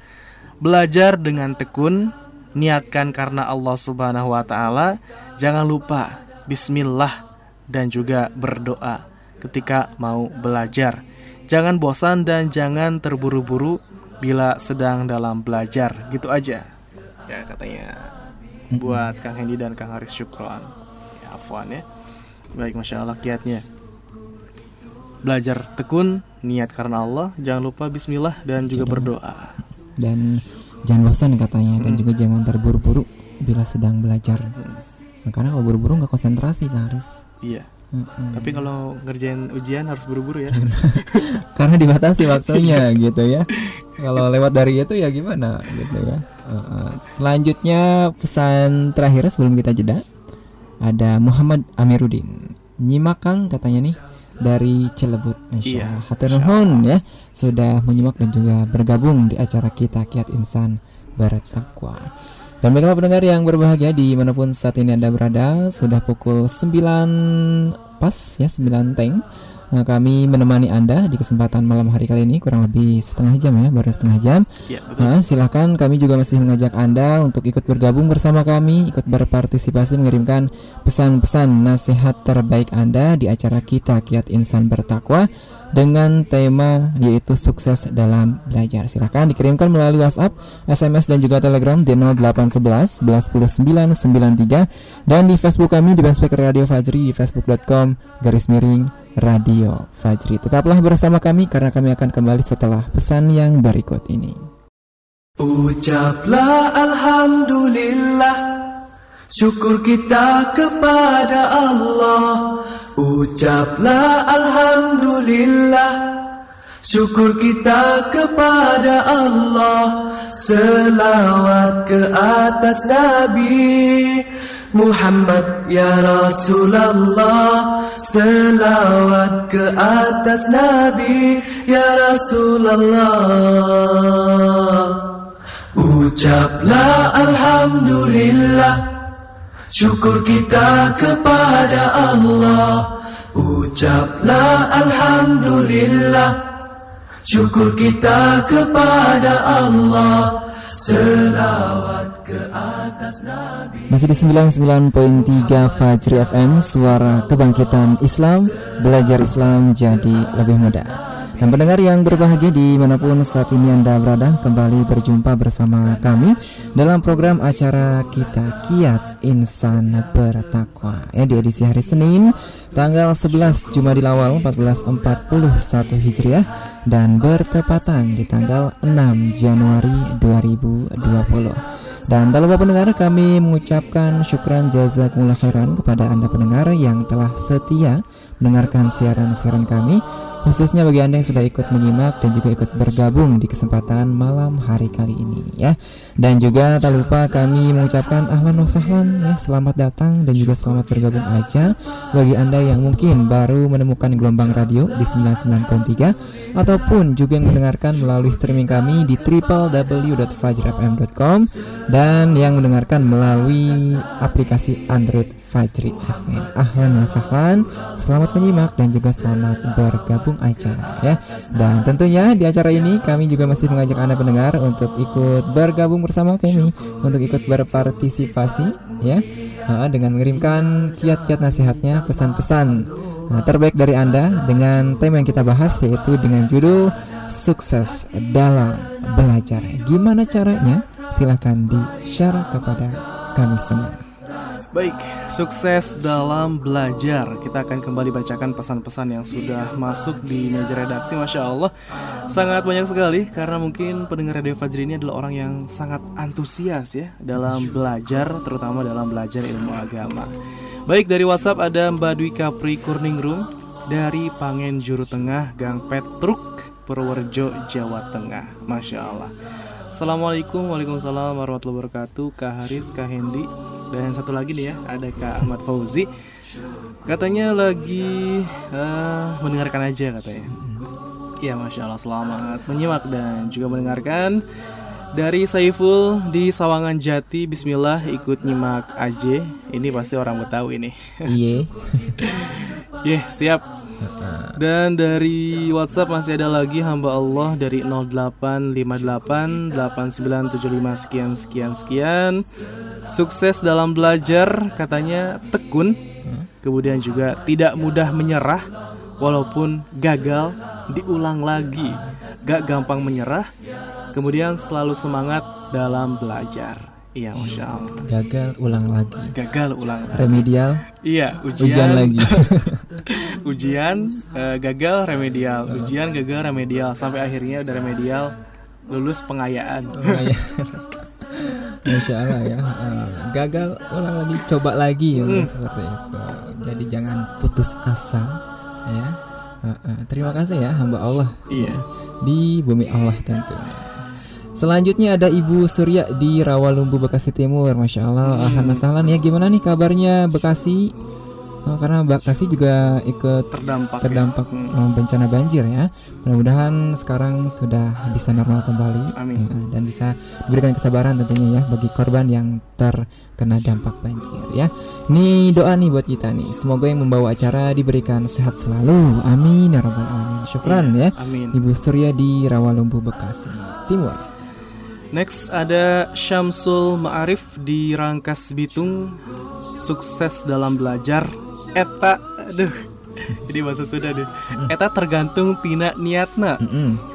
Speaker 5: Belajar dengan tekun, niatkan karena Allah Subhanahu wa taala. Jangan lupa bismillah dan juga berdoa ketika mau belajar. Jangan bosan dan jangan terburu-buru bila sedang dalam belajar. Gitu aja. Ya katanya. buat Kang Hendy dan Kang Haris Syukron. Afwan ya. Baik, masya Allah kiatnya. Belajar tekun, niat karena Allah, jangan lupa Bismillah dan juga berdoa.
Speaker 4: dan jangan bosan katanya dan juga jangan terburu-buru bila sedang belajar karena kalau buru-buru nggak konsentrasi Kak Haris
Speaker 5: Iya.
Speaker 4: Mm-mm.
Speaker 5: Tapi kalau ngerjain ujian harus buru-buru ya.
Speaker 4: karena dibatasi waktunya gitu ya kalau lewat dari itu ya gimana gitu ya Uh, uh. selanjutnya pesan terakhir sebelum kita jeda ada Muhammad Amiruddin. Nyimak Kang katanya nih dari Cilebut Insya
Speaker 5: Iya,
Speaker 4: Allah. Hatur nuhun ya. Sudah menyimak dan juga bergabung di acara kita Kiat Insan Bertakwa. Dan baiklah pendengar yang berbahagia di mana pun saat ini Anda berada Sudah pukul 9 pas ya 9 teng Nah, kami menemani Anda di kesempatan malam hari kali ini kurang lebih setengah jam ya, baru setengah jam.
Speaker 5: Betul.
Speaker 4: Nah, silahkan kami juga masih mengajak Anda untuk ikut bergabung bersama kami, ikut berpartisipasi mengirimkan pesan-pesan nasihat terbaik Anda di acara kita Kiat Insan Bertakwa dengan tema yaitu sukses dalam belajar. Silahkan dikirimkan melalui WhatsApp, SMS dan juga Telegram di 0811 11 10 993 dan di Facebook kami di Speaker Radio Fajri di facebook.com garis miring Radio Fajri. Tetaplah bersama kami karena kami akan kembali setelah pesan yang berikut ini.
Speaker 3: Ucaplah Alhamdulillah Syukur kita kepada Allah Ucaplah Alhamdulillah Syukur kita kepada Allah Selawat ke atas Nabi Muhammad ya Rasulullah Selawat ke atas Nabi ya Rasulullah Ucaplah Alhamdulillah Syukur kita kepada Allah. Ucaplah Alhamdulillah Syukur kita kepada Allah. Selawat
Speaker 4: Masih di 99.3 Fajri FM Suara Kebangkitan Islam Belajar Islam jadi lebih mudah. Dan pendengar yang berbahagia di mana pun saat ini Anda berada Kembali berjumpa bersama kami Dalam program acara kita Kiat Insan Bertakwa. Ya, Di edisi hari Senin Tanggal 11 Jumadil Awal 1441 Hijriah Dan bertepatan di tanggal 6 Januari 2020 dan tak lupa pendengar kami mengucapkan syukran jazakumullah khairan kepada Anda pendengar yang telah setia mendengarkan siaran-siaran kami khususnya bagi Anda yang sudah ikut menyimak dan juga ikut bergabung di kesempatan malam hari kali ini ya. Dan juga tak lupa kami mengucapkan ahlan wa sahlan ya, selamat datang dan juga selamat bergabung aja bagi Anda yang mungkin baru menemukan gelombang radio di 99.3 ataupun juga yang mendengarkan melalui streaming kami di www.fajrfm.com dan yang mendengarkan melalui aplikasi Android Fajri FM. Ahlan wa sahlan, selamat menyimak dan juga selamat bergabung acara ya. Dan tentunya di acara ini kami juga masih mengajak Anda pendengar untuk ikut bergabung bersama kami untuk ikut berpartisipasi ya dengan mengirimkan kiat-kiat nasihatnya, pesan-pesan uh, terbaik dari Anda dengan tema yang kita bahas yaitu dengan judul sukses dalam belajar. Gimana caranya? Silahkan di-share kepada kami semua.
Speaker 5: Baik, sukses dalam belajar. Kita akan kembali bacakan pesan-pesan yang sudah masuk di meja redaksi. Masya Allah, sangat banyak sekali karena mungkin pendengar Radio Fajri ini adalah orang yang sangat antusias ya dalam belajar, terutama dalam belajar ilmu agama. Baik dari WhatsApp ada Mbak Dwi Kapri Kurningrum dari Pangen Juru Tengah Gang Petruk Purworejo Jawa Tengah. Masya Allah. Assalamualaikum Waalaikumsalam warahmatullahi wabarakatuh. Kak Haris, Kak Hendi Dan satu lagi nih ya Ada Kak Ahmad Fauzi. Katanya lagi eh, Mendengarkan aja katanya. Ya Masya Allah selamat menyimak dan juga mendengarkan Dari Saiful di Sawangan Jati. Bismillah ikut nyimak aja. Ini pasti orang Betawi ini
Speaker 4: Iya.
Speaker 5: Yeah, siap. Dan dari WhatsApp masih ada lagi hamba Allah dari 0858 8975 sekian sekian sekian. Sukses dalam belajar katanya tekun. Kemudian juga tidak mudah menyerah walaupun gagal diulang lagi. Gak gampang menyerah. Kemudian selalu semangat dalam belajar. Iya, masya Allah.
Speaker 4: gagal ulang lagi.
Speaker 5: Gagal ulang.
Speaker 4: remedial?
Speaker 5: Iya, ujian,
Speaker 4: ujian. lagi.
Speaker 5: Ujian eh, gagal remedial, ujian gagal remedial. Sampai akhirnya udah remedial lulus pengayaan.
Speaker 4: Masya Allah ya. Eh, gagal ulang lagi. Coba lagi ya,
Speaker 5: Hmm.
Speaker 4: seperti itu. Jadi jangan putus asa ya. Eh, eh, terima kasih ya hamba Allah.
Speaker 5: Iya.
Speaker 4: di bumi Allah tentunya Selanjutnya ada Ibu Surya di Rawalumbu Bekasi Timur Masya Allah
Speaker 5: Hmm.
Speaker 4: Ahlan ya gimana nih kabarnya Bekasi Oh, Karena Bekasi juga ikut
Speaker 5: Terdampak. ya.
Speaker 4: terdampak
Speaker 5: Hmm.
Speaker 4: eh, bencana banjir ya. Mudah-mudahan sekarang sudah bisa normal kembali
Speaker 5: Amin.
Speaker 4: ya, dan bisa diberikan kesabaran tentunya ya bagi korban yang terkena dampak banjir ya. Ini doa nih buat kita nih. Semoga yang membawa acara diberikan sehat selalu. Amin ya rabbal alamin. Syukran ya.
Speaker 5: Amin.
Speaker 4: Ibu Surya di Rawalumbu Bekasi Timur.
Speaker 5: Next ada Syamsul Ma'arif di Rangkas Bitung. Sukses dalam belajar. Eta Aduh. Jadi bahasa sudah deh. Eta tergantung tina niatna.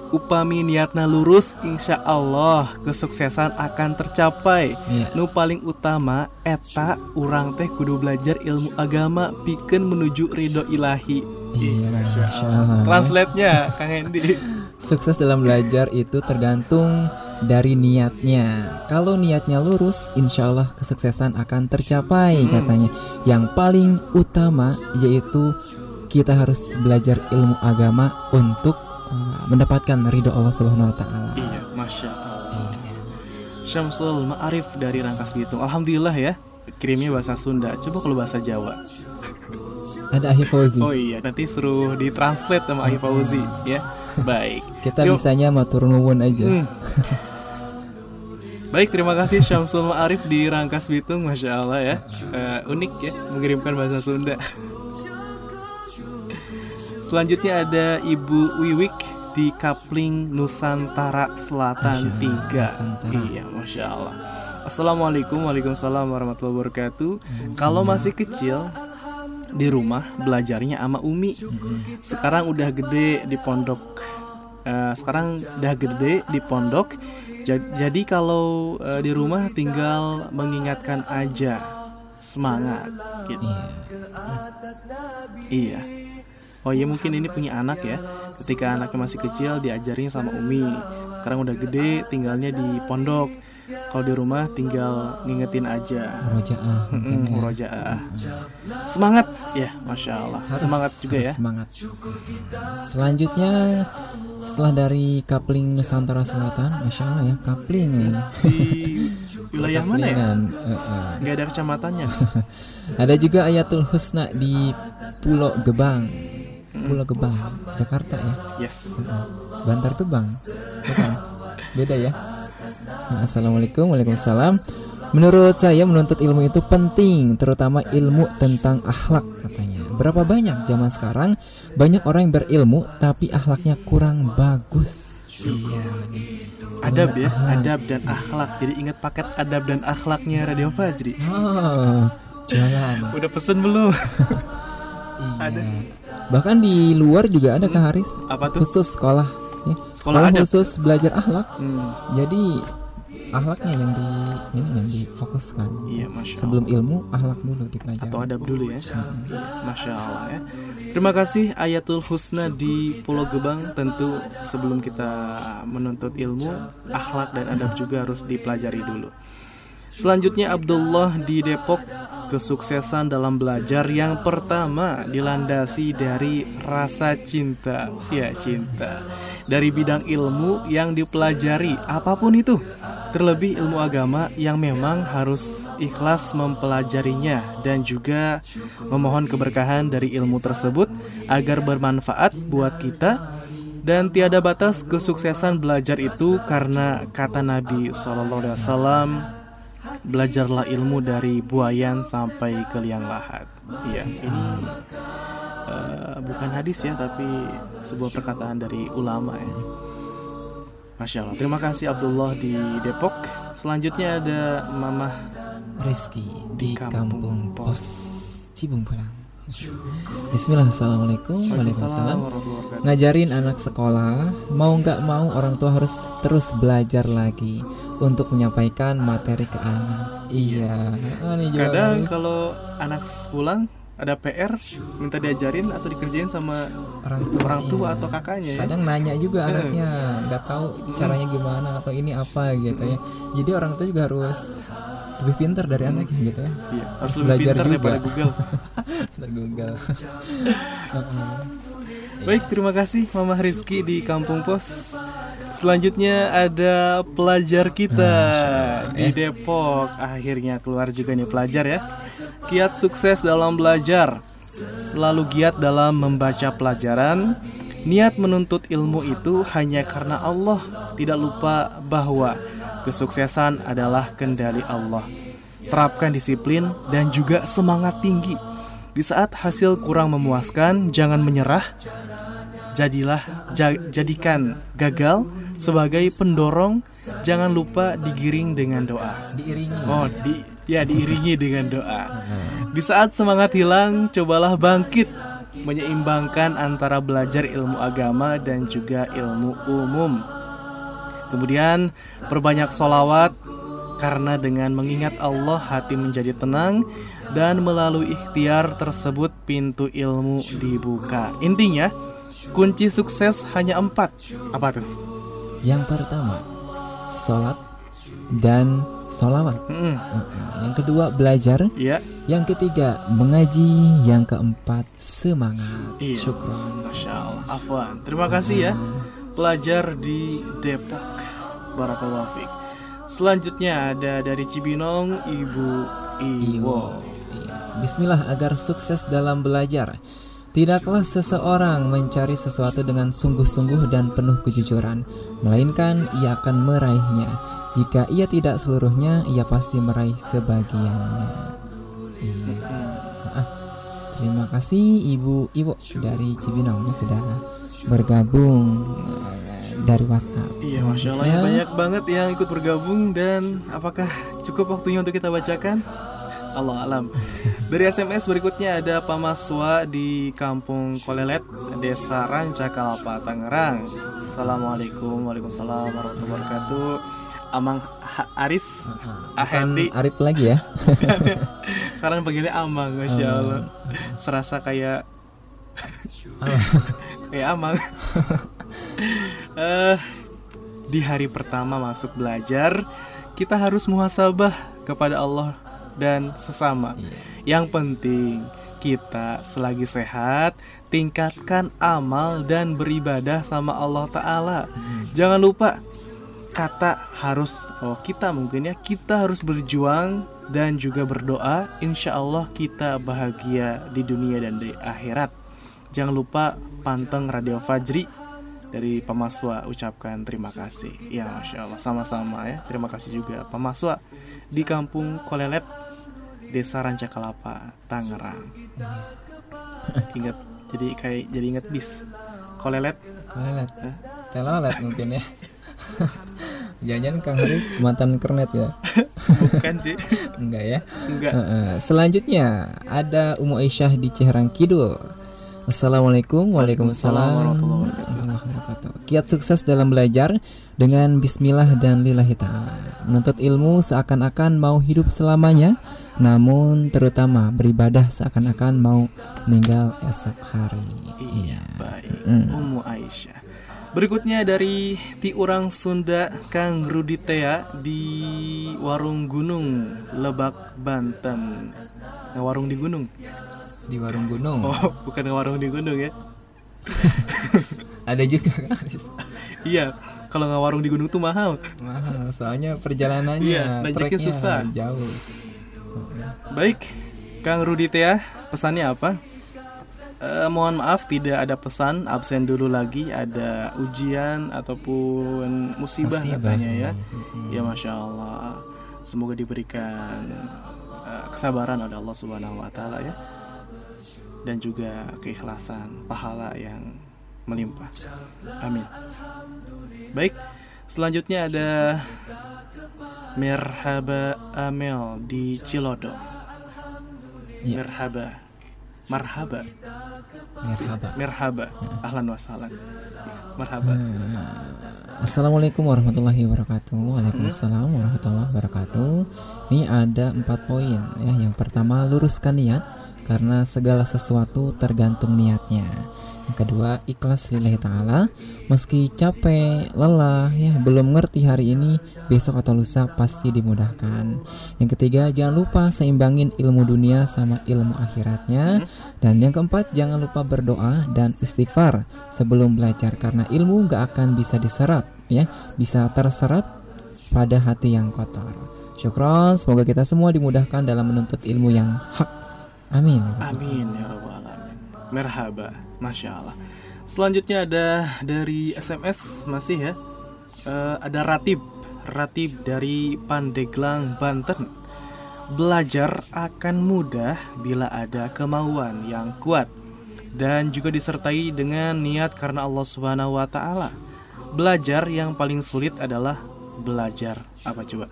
Speaker 5: Upami niatna lurus Insya Allah kesuksesan akan tercapai.
Speaker 4: Iya.
Speaker 5: Nu paling utama Eta urang teh kudu belajar ilmu agama Piken menuju ridho ilahi.
Speaker 4: Iya.
Speaker 5: Translate-nya Kang Hendy.
Speaker 4: Sukses dalam belajar itu tergantung dari niatnya. Kalau niatnya lurus, insya Allah kesuksesan akan tercapai katanya. Yang paling utama yaitu kita harus belajar ilmu agama untuk uh, mendapatkan ridho Allah Subhanahu Wa Taala.
Speaker 5: Iya, masya Allah. Syamsul Ma'arif dari Rangkas Bitung. Alhamdulillah ya. Kirimnya bahasa Sunda. Coba kalau bahasa Jawa.
Speaker 4: Ada Ahli Fauzi.
Speaker 5: Oh iya, nanti suruh ditranslate sama Ahi Fauzi ya. Baik.
Speaker 4: Kita
Speaker 5: Yuk.
Speaker 4: bisanya matur nuwun aja.
Speaker 5: Hmm. Baik, terima kasih Syamsul Ma'arif di Rangkas Bitung, masya Allah ya. Eh, unik ya, mengirimkan bahasa Sunda. Selanjutnya ada Ibu Wiwik di Kapling Nusantara Selatan
Speaker 4: Masya Allah,
Speaker 5: 3
Speaker 4: Nusantara.
Speaker 5: Iya, masya Allah. Assalamualaikum, waalaikumsalam warahmatullahi wabarakatuh. Kalau masih kecil di rumah belajarnya sama Umi. Sekarang udah gede di pondok. Eh, sekarang udah gede di pondok. Ja- Jadi kalau eh, di rumah tinggal mengingatkan aja semangat gitu. Iya. Oh iya mungkin ini punya anak ya. Ketika anaknya masih kecil diajarin sama Umi. Sekarang udah gede tinggalnya di pondok. Kalau di rumah tinggal ngingetin aja.
Speaker 4: Murojaah
Speaker 5: Mm,
Speaker 4: ya.
Speaker 5: murojaah. Semangat ya, masya Allah.
Speaker 4: Harus-
Speaker 5: Semangat juga
Speaker 4: harus
Speaker 5: ya.
Speaker 4: Semangat. Selanjutnya setelah dari Kapling Nusantara Selatan, masya Allah ya Kapling ya.
Speaker 5: Di wilayah mana ya?
Speaker 4: Eh, eh.
Speaker 5: Nggak ada kecamatannya.
Speaker 4: Ada juga Ayatul Husna di Pulau Gebang, Pulau Gebang, Jakarta ya.
Speaker 5: Yes.
Speaker 4: Bantar Gebang, bukan? Beda ya. Assalamualaikum, waalaikumsalam. Menurut saya menuntut ilmu itu penting, terutama ilmu tentang akhlak katanya. Berapa banyak zaman sekarang banyak orang yang berilmu tapi akhlaknya kurang bagus. Iya.
Speaker 5: Adab ya, adab dan akhlak. Jadi ingat paket adab dan akhlaknya Radio Fajri.
Speaker 4: Oh, jualan.
Speaker 5: Udah pesen belum?
Speaker 4: Iya.
Speaker 5: Ada.
Speaker 4: Bahkan di luar juga ada Kak Haris
Speaker 5: Apa tuh?
Speaker 4: khusus sekolah.
Speaker 5: Sekolah
Speaker 4: Sekolah,
Speaker 5: adab.
Speaker 4: khusus belajar akhlak.
Speaker 5: Hmm,
Speaker 4: Jadi akhlaknya yang di ini yang difokuskan.
Speaker 5: iya, masya Allah.
Speaker 4: Sebelum ilmu, akhlak dulu dipelajari.
Speaker 5: atau adab dulu ya. Masya Allah ya. Terima kasih Ayatul Husna di Pulau Gebang. Tentu sebelum kita menuntut ilmu, akhlak dan adab juga harus dipelajari dulu. Selanjutnya Abdullah di Depok kesuksesan dalam belajar yang pertama dilandasi dari rasa cinta. Ya, cinta. Dari bidang ilmu yang dipelajari apa pun itu. Terlebih ilmu agama yang memang harus ikhlas mempelajarinya dan juga memohon keberkahan dari ilmu tersebut agar bermanfaat buat kita dan tiada batas kesuksesan belajar itu karena kata Nabi Alaihi Wasallam belajarlah ilmu dari buayan sampai ke liang lahat. Iya, ini eh, bukan hadis ya, tapi sebuah perkataan dari ulama ya. Masya Allah. Terima kasih Abdullah di Depok. Selanjutnya ada Mamah
Speaker 4: Rizky di
Speaker 5: Kampung
Speaker 4: Kampung
Speaker 5: Pos.
Speaker 4: Pos Cibung Pulang. Bismillah, assalamualaikum, waalaikumsalam.
Speaker 5: warahmatullahi wabarakatuh.
Speaker 4: Ngajarin anak sekolah, mau nggak mau orang tua harus terus belajar lagi. untuk menyampaikan materi ke anak. Iya.
Speaker 5: Kadang kalau anak pulang ada PR minta diajarin atau dikerjain sama
Speaker 4: orang tua,
Speaker 5: orang tua
Speaker 4: iya.
Speaker 5: atau kakaknya ya.
Speaker 4: kadang nanya juga anaknya nggak tahu caranya gimana atau ini apa gitu ya jadi orang tua juga harus lebih pintar dari anaknya gitu ya
Speaker 5: Iya, harus
Speaker 4: Harus
Speaker 5: lebih
Speaker 4: belajar juga.
Speaker 5: Google.
Speaker 4: Google
Speaker 5: Baik, terima kasih Mama Rizky di Kampung Pos. Selanjutnya ada pelajar kita di Depok. Akhirnya keluar juga nih pelajar ya. Kiat sukses dalam belajar. Selalu giat dalam membaca pelajaran. Niat menuntut ilmu itu hanya karena Allah. Tidak lupa bahwa kesuksesan adalah kendali Allah. Terapkan disiplin dan juga semangat tinggi. Di saat hasil kurang memuaskan, jangan menyerah, jadilah ja- jadikan gagal sebagai pendorong jangan lupa digiring dengan doa.
Speaker 4: Diiringi.
Speaker 5: Oh di ya diiringi dengan doa. Di saat semangat hilang cobalah bangkit menyeimbangkan antara belajar ilmu agama dan juga ilmu umum. Kemudian perbanyak solawat karena dengan mengingat Allah hati menjadi tenang dan melalui ikhtiar tersebut pintu ilmu dibuka. Intinya kunci sukses hanya empat. Apa tuh
Speaker 4: yang pertama sholat dan sholawat yang kedua belajar
Speaker 5: Iya,
Speaker 4: yang ketiga mengaji yang keempat semangat
Speaker 5: Iya.
Speaker 4: syukron
Speaker 5: Masya Allah. Afwan. Terima kasih ya, pelajar di Depok. Barakallahu fiik. Selanjutnya ada dari Cibinong, Ibu Iwo.
Speaker 4: Iya. Bismillah agar sukses dalam belajar. Tidaklah seseorang mencari sesuatu dengan sungguh-sungguh dan penuh kejujuran, melainkan ia akan meraihnya. Jika ia tidak seluruhnya, ia pasti meraih sebagiannya. Iya. Ah, terima kasih Ibu Iwo dari Cibinong yang sudah bergabung eh, dari WhatsApp.
Speaker 5: Iya, masya Allah ya banyak banget yang ikut bergabung dan apakah cukup waktunya untuk kita bacakan? Allah alam. Dari SMS berikutnya ada Pamaswa di Kampung Kolelet, Desa Ranca Kalapa, Tangerang. Assalamualaikum, waalaikumsalam warahmatullahi wabarakatuh. Amang Ha- Aris, Ahendi.
Speaker 4: Arif lagi ya.
Speaker 5: Sekarang begini Amang, masya Allah. Serasa kayak kayak Amang. Eh, di hari pertama masuk belajar, kita harus muhasabah kepada Allah dan sesama. Yang penting kita selagi sehat tingkatkan amal dan beribadah sama Allah Ta'ala. Jangan lupa kata harus oh kita mungkin ya kita harus berjuang dan juga berdoa. Insya Allah kita bahagia di dunia dan di akhirat. Jangan lupa panteng Radio Fajri dari Pamaswa ucapkan terima kasih. Ya masya Allah. Sama-sama ya. Terima kasih juga Pamaswa di Kampung Kolelet Desa Ranca Kelapa Tangerang ingat jadi kayak jadi ingat bis Kolelet
Speaker 4: Kolelet. Telolet mungkin ya. Jangan-jangan Kang Haris mantan kernet ya?
Speaker 5: bukan sih
Speaker 4: Enggak ya?
Speaker 5: enggak.
Speaker 4: Selanjutnya ada Umu Aisyah di Ciherang Kidul. Assalamualaikum Waalaikumsalam. Kiat sukses dalam belajar dengan bismillah dan lillahi ta'ala Menuntut ilmu seakan-akan mau hidup selamanya Namun terutama beribadah seakan-akan mau meninggal esok hari
Speaker 5: Iya, baik.
Speaker 4: Mm.
Speaker 5: Umu Aisyah. Berikutnya dari Ti Urang Sunda Kang Ruditea di Warung Gunung, Lebak, Banten. Nah, warung di gunung.
Speaker 4: Di warung gunung
Speaker 5: Oh, bukan warung di gunung ya.
Speaker 4: Ada juga Haris
Speaker 5: Iya, kalau nggak warung di gunung tuh mahal.
Speaker 4: Mahal, soalnya perjalanannya
Speaker 5: Iya,
Speaker 4: treknya
Speaker 5: susah.
Speaker 4: jauh.
Speaker 5: Baik, Kang Ruditea, pesannya apa? Eh, mohon maaf tidak ada pesan, absen dulu lagi ada ujian ataupun musibah,
Speaker 4: Musibah.
Speaker 5: katanya ya. Ya masya Allah, semoga diberikan eh, kesabaran oleh Allah Subhanahu Wa Taala ya, dan juga keikhlasan, pahala yang melimpah. Amin. Baik, selanjutnya ada Merhaba Amel di Cilodo.
Speaker 4: Iya.
Speaker 5: Merhaba. marhaba
Speaker 4: Merhaba.
Speaker 5: merhaba ahlan wasahlan marhaba
Speaker 4: Assalamualaikum warahmatullahi wabarakatuh. Waalaikumsalam warahmatullahi wabarakatuh. Ini ada empat poin ya. Yang pertama luruskan niat karena segala sesuatu tergantung niatnya. Yang kedua ikhlas lillahi taala meski capek, lelah ya, belum ngerti hari ini, besok atau lusa pasti dimudahkan. Yang ketiga jangan lupa seimbangin ilmu dunia sama ilmu akhiratnya. Dan yang keempat jangan lupa berdoa dan istighfar sebelum belajar karena ilmu gak akan bisa diserap ya, bisa terserap pada hati yang kotor. Syukron, semoga kita semua dimudahkan dalam menuntut ilmu yang hak. Amin.
Speaker 5: Amin ya rabbal alamin. Merhaba, masya Allah. Selanjutnya ada dari SMS masih ya. Eh, ada Ratib, Ratib dari Pandeglang, Banten. Belajar akan mudah bila ada kemauan yang kuat dan juga disertai dengan niat karena Allah Subhanahu wa taala. Belajar yang paling sulit adalah belajar apa coba?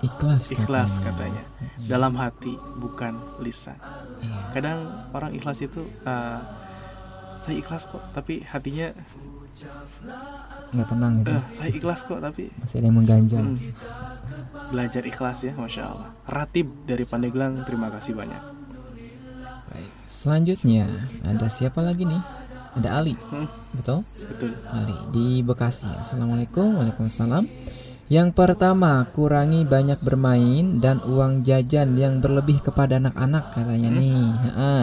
Speaker 4: Ikhlas.
Speaker 5: Ikhlas
Speaker 4: katanya.
Speaker 5: katanya. Dalam hati bukan lisan. Kadang orang ikhlas itu eh, saya ikhlas kok, tapi hatinya
Speaker 4: Nggak tenang gitu.
Speaker 5: eh, saya ikhlas kok, tapi
Speaker 4: Masih ada yang mengganjal.
Speaker 5: hmm, belajar ikhlas ya, masya Allah. Ratib dari Pandeglang, terima kasih banyak.
Speaker 4: Baik. Selanjutnya ada siapa lagi nih? Ada Ali.
Speaker 5: Hmm,
Speaker 4: Betul?
Speaker 5: betul.
Speaker 4: Ali di Bekasi. Assalamualaikum, waalaikumsalam. Yang pertama, kurangi banyak bermain dan uang jajan yang berlebih kepada anak-anak katanya nih. Ha-ha.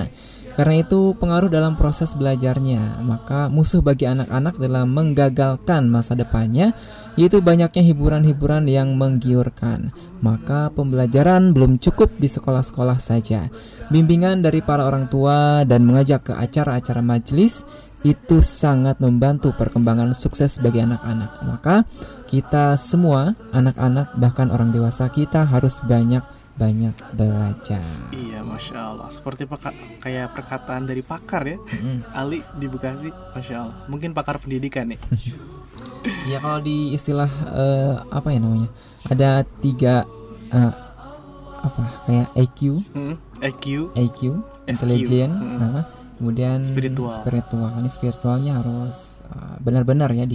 Speaker 4: Karena itu pengaruh dalam proses belajarnya. Maka musuh bagi anak-anak dalam menggagalkan masa depannya yaitu banyaknya hiburan-hiburan yang menggiurkan. Maka pembelajaran belum cukup di sekolah-sekolah saja. Bimbingan dari para orang tua dan mengajak ke acara-acara majelis itu sangat membantu perkembangan sukses bagi anak-anak. Maka kita semua, anak-anak bahkan orang dewasa kita harus banyak-banyak belajar.
Speaker 5: Iya, masya Allah. Seperti peka- kayak perkataan dari pakar ya,
Speaker 4: Mm-mm.
Speaker 5: Ali di Bekasi, masya Allah. Mungkin pakar pendidikan nih.
Speaker 4: Ya kalau di istilah eh, apa ya namanya? Ada tiga eh, apa kayak IQ,
Speaker 5: Hmm, EQ,
Speaker 4: IQ, intelligent,
Speaker 5: Mm.
Speaker 4: nah, kemudian
Speaker 5: Spiritual.
Speaker 4: spiritual. Ini spiritualnya harus eh, benar-benar ya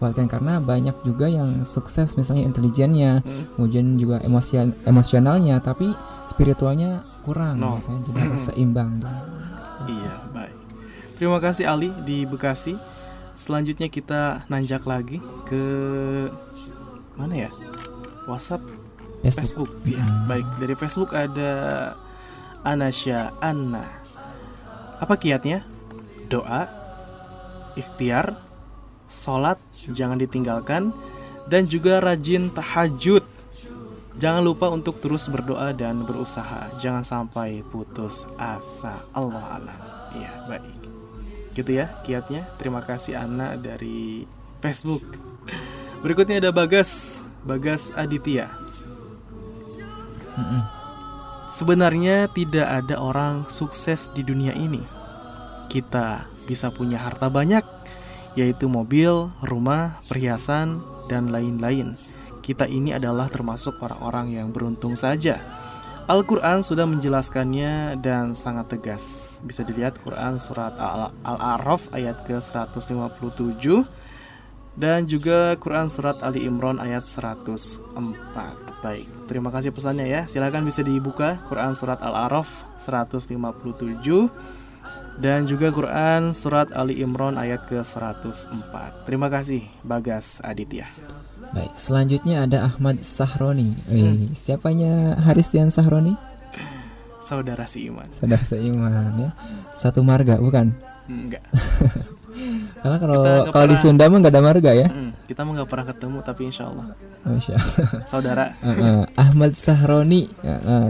Speaker 4: dikuatkan karena banyak juga yang sukses misalnya intelijennya,
Speaker 5: Hmm.
Speaker 4: kemudian juga emosi emosionalnya, tapi spiritualnya kurang,
Speaker 5: No.
Speaker 4: gitu ya. jadi harus seimbang. dia.
Speaker 5: Iya, baik. Terima kasih Ali di Bekasi. Selanjutnya kita nanjak lagi ke mana ya? WhatsApp,
Speaker 4: Facebook.
Speaker 5: Facebook. Iya, baik. Dari Facebook ada Anasya Anna. Apa kiatnya? Doa, ikhtiar, sholat jangan ditinggalkan, dan juga rajin tahajud. Jangan lupa untuk terus berdoa dan berusaha. Jangan sampai putus asa. Allah alam. Iya, baik. Gitu ya kiatnya. Terima kasih Ana dari Facebook. Berikutnya ada Bagas, Bagas Aditya.
Speaker 4: Mm-mm.
Speaker 5: Sebenarnya tidak ada orang sukses di dunia ini. Kita bisa punya harta banyak, yaitu mobil, rumah, perhiasan, dan lain-lain. Kita ini adalah termasuk orang-orang yang beruntung saja. Al-Quran sudah menjelaskannya dan sangat tegas. Bisa dilihat Quran surat Al- Al-A'raf ayat ke-157 dan juga Quran surat Ali Imran ayat 104. Baik, terima kasih pesannya ya. Silakan bisa dibuka Quran surat Al-A'raf 157 dan juga Quran surat Ali Imran ayat ke-104. Terima kasih Bagas Aditya.
Speaker 4: Baik, selanjutnya ada Ahmad Sahroni. Wih, siapanya Haristian Sahroni?
Speaker 5: Saudara si Iman.
Speaker 4: Saudara seiman ya. Satu marga bukan?
Speaker 5: Enggak.
Speaker 4: Karena kalau kalau di
Speaker 5: pernah-
Speaker 4: Sunda mah nggak ada marga ya.
Speaker 5: Mm, kita mah nggak pernah ketemu tapi insya Allah
Speaker 4: Masya Allah.
Speaker 5: saudara.
Speaker 4: Eh, eh, Ahmad Sahroni Eh, eh,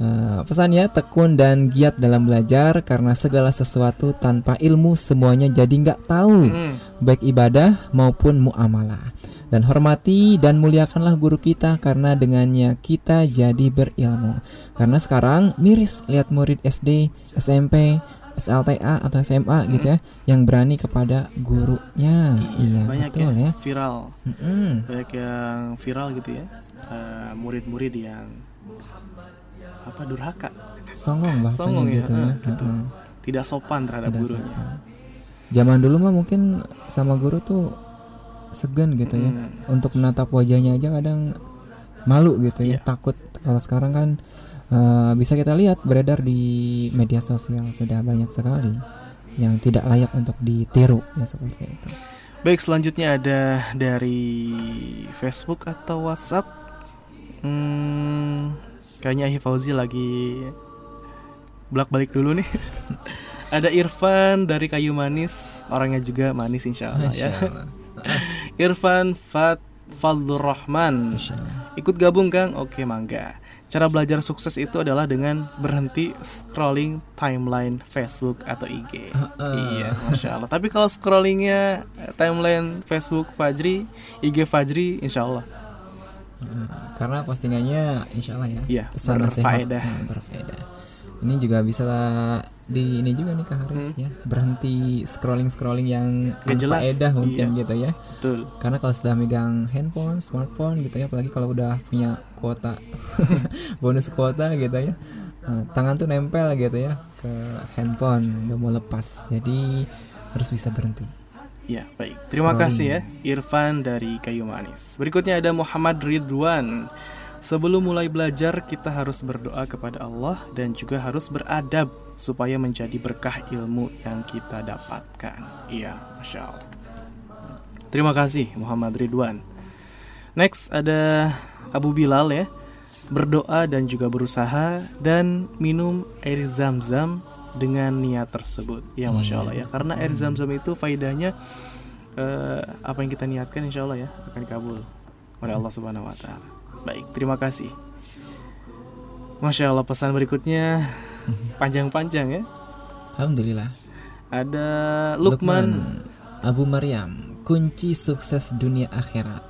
Speaker 4: eh, pesannya tekun dan giat dalam belajar karena segala sesuatu tanpa ilmu semuanya jadi nggak tahu.
Speaker 5: Mm,
Speaker 4: baik ibadah maupun muamalah. Dan hormati dan muliakanlah guru kita karena dengannya kita jadi berilmu. Karena sekarang miris lihat murid SD SMP SLTA atau SMA gitu ya yang berani kepada gurunya. Iya,
Speaker 5: banyak
Speaker 4: betul
Speaker 5: ya,
Speaker 4: ya,
Speaker 5: viral.
Speaker 4: Mm-mm.
Speaker 5: Banyak yang viral gitu ya. Eh, Murid-murid yang apa durhaka
Speaker 4: Songong bahasanya
Speaker 5: Songong ya,
Speaker 4: gitu ya.
Speaker 5: eh, gitu.
Speaker 4: Heeh.
Speaker 5: tidak sopan terhadap
Speaker 4: Tidak
Speaker 5: gurunya
Speaker 4: sopan. Zaman dulu mah mungkin sama guru tuh segan gitu ya.
Speaker 5: Hmm.
Speaker 4: Untuk menatap wajahnya aja kadang malu gitu ya,
Speaker 5: Iya.
Speaker 4: takut. Kalau sekarang kan eh, bisa kita lihat beredar di media sosial sudah banyak sekali yang tidak layak untuk ditiru ya seperti itu.
Speaker 5: Baik, selanjutnya ada dari Facebook atau WhatsApp. Hmm, kayaknya Ahi Fauzi lagi bolak-balik dulu nih. ada Irfan dari Kayu Manis, orangnya juga manis insya Allah ya. Irfan Fat Fadlur Rahman. Ikut gabung Kang? Oke mangga. Cara belajar sukses itu adalah dengan berhenti scrolling timeline Facebook atau IG. Iya, masya Allah. Tapi kalau scrollingnya timeline Facebook Fajri, IG Fajri, insya Allah.
Speaker 4: Karena postingannya insya Allah ya
Speaker 5: Iya,
Speaker 4: pesan nasihat. Nah, berfaedah. Ini juga bisa di ini juga nih Kak Haris ya berhenti scrolling scrolling yang faedah mungkin
Speaker 5: Iya.
Speaker 4: gitu ya.
Speaker 5: Betul.
Speaker 4: Karena kalau sudah megang handphone, smartphone gitu ya, apalagi kalau udah punya kuota bonus kuota gitu ya, eh, tangan tuh nempel gitu ya ke handphone, nggak mau lepas. Jadi harus bisa berhenti.
Speaker 5: Ya, baik. Terima
Speaker 4: Scrolling.
Speaker 5: kasih ya, Irfan dari Kayu Manis. Berikutnya ada Muhammad Ridwan. Sebelum mulai belajar, kita harus berdoa kepada Allah dan juga harus beradab supaya menjadi berkah ilmu yang kita dapatkan. Iya, masya Allah. Terima kasih Muhammad Ridwan. Next ada Abu Bilal ya. Berdoa dan juga berusaha dan minum air zam-zam dengan niat tersebut. Ya masya Allah ya. Karena air zam-zam itu faidahnya eh, apa yang kita niatkan insya Allah ya akan kabul oleh Allah Subhanahu Wa Taala. Baik, terima kasih. Masya Allah pesan berikutnya panjang-panjang ya.
Speaker 4: Alhamdulillah.
Speaker 5: Ada Lukman.
Speaker 4: Abu Maryam, kunci sukses dunia akhirat.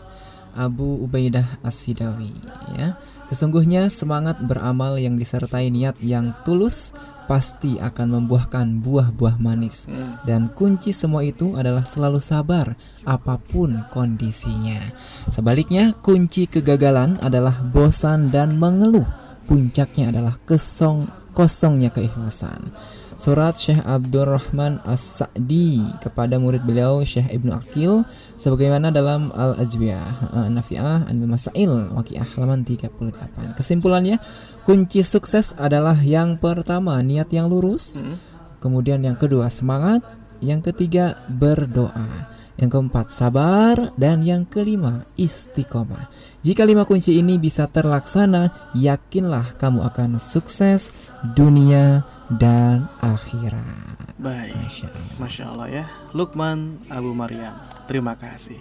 Speaker 4: Abu Ubaidah As-Sidawi ya. Sesungguhnya semangat beramal yang disertai niat yang tulus pasti akan membuahkan buah-buah manis.
Speaker 5: Hmm.
Speaker 4: Dan kunci semua itu adalah selalu sabar apa pun kondisinya. Sebaliknya, kunci kegagalan adalah bosan dan mengeluh. Puncaknya adalah kesong kosongnya keikhlasan. Surat Syekh Abdurrahman As-Sa'di kepada murid beliau Syekh Ibnu Akil sebagaimana dalam Al-Ajwiyah eh, Nafi'ah Anil Masail Waqiah halaman 38. Kesimpulannya, kunci sukses adalah yang pertama niat yang lurus,
Speaker 5: Hmm.
Speaker 4: Kemudian yang kedua semangat, yang ketiga berdoa, yang keempat sabar, dan yang kelima istiqomah. Jika lima kunci ini bisa terlaksana, yakinlah kamu akan sukses dunia dan akhirat.
Speaker 5: Baik.
Speaker 4: Masya Allah.
Speaker 5: Masya Allah ya Lukman Abu Maryam Terima kasih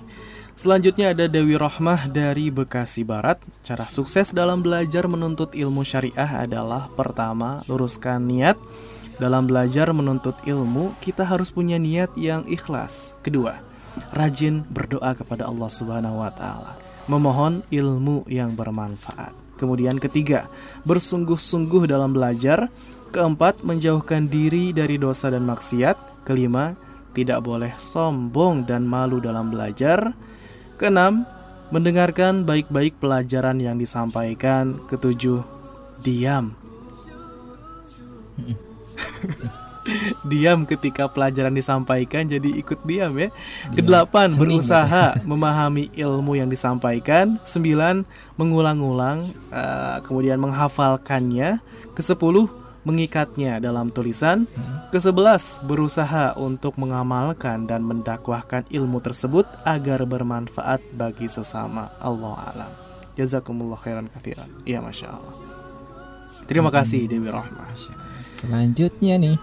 Speaker 5: Selanjutnya ada Dewi Rohmah dari Bekasi Barat Cara sukses dalam belajar menuntut ilmu syariah adalah Pertama, luruskan niat Dalam belajar menuntut ilmu Kita harus punya niat yang ikhlas Kedua, rajin berdoa kepada Allah Subhanahu wa Ta'ala, memohon ilmu yang bermanfaat. Kemudian, ketiga, bersungguh-sungguh dalam belajar. Keempat, menjauhkan diri dari dosa dan maksiat. Kelima, tidak boleh sombong dan malu dalam belajar. Keenam, mendengarkan baik-baik pelajaran yang disampaikan. Ketujuh, diam. diam ketika pelajaran disampaikan jadi ikut diam ya. Kedelapan, berusaha memahami ilmu yang disampaikan. Sembilan, mengulang-ulang eh, kemudian menghafalkannya. Kesepuluh, mengikatnya dalam tulisan. Kesebelas, berusaha untuk mengamalkan dan mendakwahkan ilmu tersebut agar bermanfaat bagi sesama. Allah alam. Jazakumullah khairan kathiran. Iya, masya Allah. Terima kasih Dewi Rahmah.
Speaker 4: Selanjutnya nih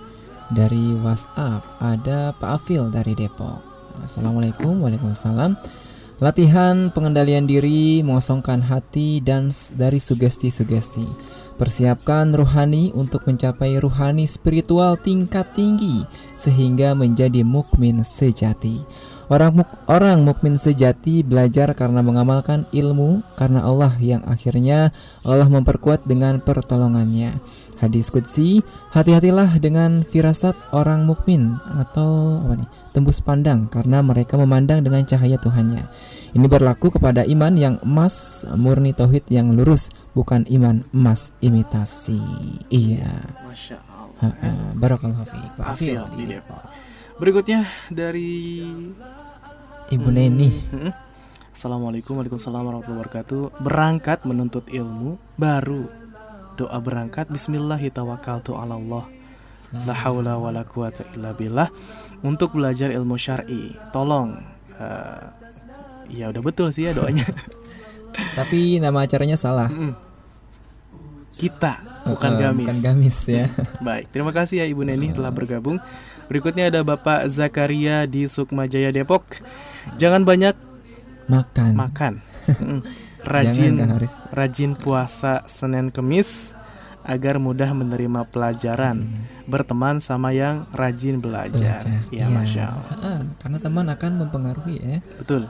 Speaker 4: dari WhatsApp ada Pak Afil dari Depok. Assalamualaikum, waalaikumsalam. Latihan pengendalian diri, mengosongkan hati dan dari sugesti-sugesti. Persiapkan ruhani untuk mencapai ruhani spiritual tingkat tinggi sehingga menjadi mukmin sejati. Orang muk- orang mukmin sejati belajar karena mengamalkan ilmu karena Allah yang akhirnya Allah memperkuat dengan pertolongannya. Hadis Qudsi, hati-hatilah dengan firasat orang mukmin atau apa nih? Tembus pandang karena mereka memandang dengan cahaya Tuhannya. Ini berlaku kepada iman yang emas, murni tauhid yang lurus, bukan iman emas imitasi. Iya.
Speaker 5: Masya Allah.
Speaker 4: Barakallahu fiik. Pak
Speaker 5: Afil
Speaker 4: Afil.
Speaker 5: di Depok. Berikutnya dari
Speaker 4: Ibu Neni.
Speaker 5: Hmm. Assalamualaikum Waalaikumsalam warahmatullahi wabarakatuh Berangkat menuntut ilmu Baru Doa berangkat Bismillahirrahmanirrahim Allah La haula wa la quwata illa billah Untuk belajar ilmu syar'i Tolong eh, Ya udah betul sih ya doanya
Speaker 4: Tapi nama acaranya salah.
Speaker 5: Mm. Kita Bukan
Speaker 4: Eh,
Speaker 5: gamis
Speaker 4: Bukan gamis ya.
Speaker 5: Baik, terima kasih ya Ibu Neni telah bergabung. Berikutnya ada Bapak Zakaria di Sukmajaya Depok. Jangan banyak
Speaker 4: Makan.
Speaker 5: makan. Mm. Rajin
Speaker 4: Jangan,
Speaker 5: rajin puasa Senin Kemis agar mudah menerima pelajaran. Berteman sama yang rajin belajar.
Speaker 4: Belajar.
Speaker 5: Ya,
Speaker 4: Iya.
Speaker 5: Masya Allah.
Speaker 4: Ah, karena teman akan mempengaruhi ya.
Speaker 5: Betul.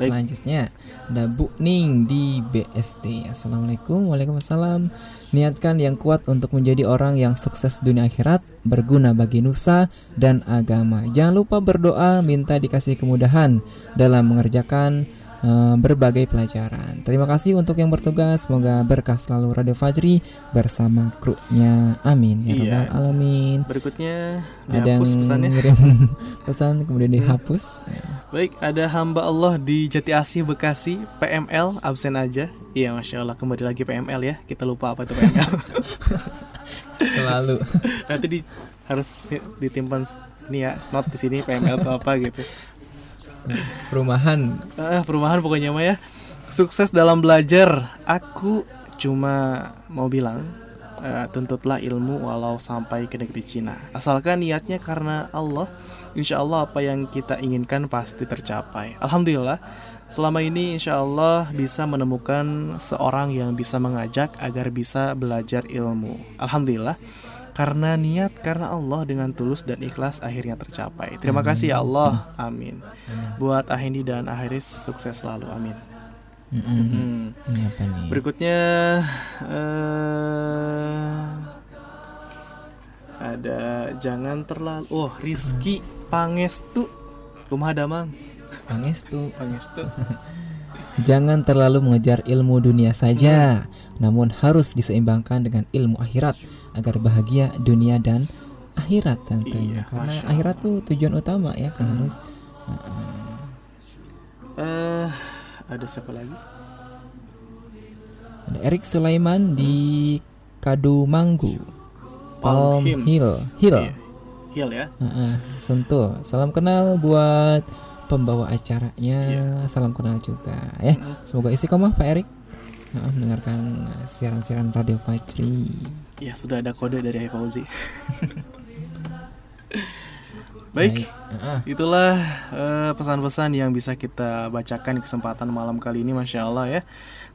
Speaker 5: Baik.
Speaker 4: Selanjutnya ada Bu Ning di BSD. Assalamualaikum, waalaikumsalam. Niatkan yang kuat untuk menjadi orang yang sukses dunia akhirat, berguna bagi nusa dan agama. Jangan lupa berdoa, minta dikasih kemudahan dalam mengerjakan eh, berbagai pelajaran. Terima kasih untuk yang bertugas. Semoga berkah selalu Radio Fajri bersama krunya. Amin ya
Speaker 5: Iya.
Speaker 4: rabbal alamin.
Speaker 5: Berikutnya
Speaker 4: Ada yang
Speaker 5: pesannya.
Speaker 4: ngirim pesan kemudian dihapus.
Speaker 5: Baik, ada hamba Allah di Jati Asih Bekasi, PML absen aja. Iya, masya Allah kembali lagi PML ya. Kita lupa apa itu PML.
Speaker 4: Selalu.
Speaker 5: Nanti di harus ditimpan ini ya not di sini PML atau apa gitu.
Speaker 4: Perumahan
Speaker 5: Ah, perumahan pokoknya mah ya. Sukses dalam belajar. Aku cuma mau bilang eh, tuntutlah ilmu walau sampai ke negeri Cina. Asalkan niatnya karena Allah, insya Allah apa yang kita inginkan pasti tercapai. Alhamdulillah, selama ini insya Allah bisa menemukan seorang yang bisa mengajak agar bisa belajar ilmu. Alhamdulillah, karena niat karena Allah dengan tulus dan ikhlas akhirnya tercapai. Terima kasih ya Allah, amin. Buat Ahindi dan Ahiris sukses selalu, amin.
Speaker 4: Mm-mm.
Speaker 5: Hmm.
Speaker 4: Apa nih?
Speaker 5: Berikutnya eh ada jangan terlalu oh Rizky Pangestu Kumaha Damang
Speaker 4: Pangestu.
Speaker 5: Pangestu
Speaker 4: Jangan terlalu mengejar ilmu dunia saja, namun harus diseimbangkan dengan ilmu akhirat agar bahagia dunia dan akhirat tentunya.
Speaker 5: Iya,
Speaker 4: Karena akhirat tuh tujuan utama ya kan harus.
Speaker 5: eh ada siapa lagi
Speaker 4: Ada Erik Sulaiman di Kadumanggu. Palm
Speaker 5: Hims.
Speaker 4: Hill. Hill.
Speaker 5: Iya. Hill ya
Speaker 4: Heeh, Sentul. Salam kenal buat pembawa acaranya.
Speaker 5: Iya.
Speaker 4: Salam kenal juga ya. Semoga istiqomah Pak Erik. Heeh, mendengarkan siaran-siaran Radio Fajri.
Speaker 5: Ya sudah ada kode dari Fauzi. Baik, itulah eh, pesan-pesan yang bisa kita bacakan di kesempatan malam kali ini, masya Allah ya.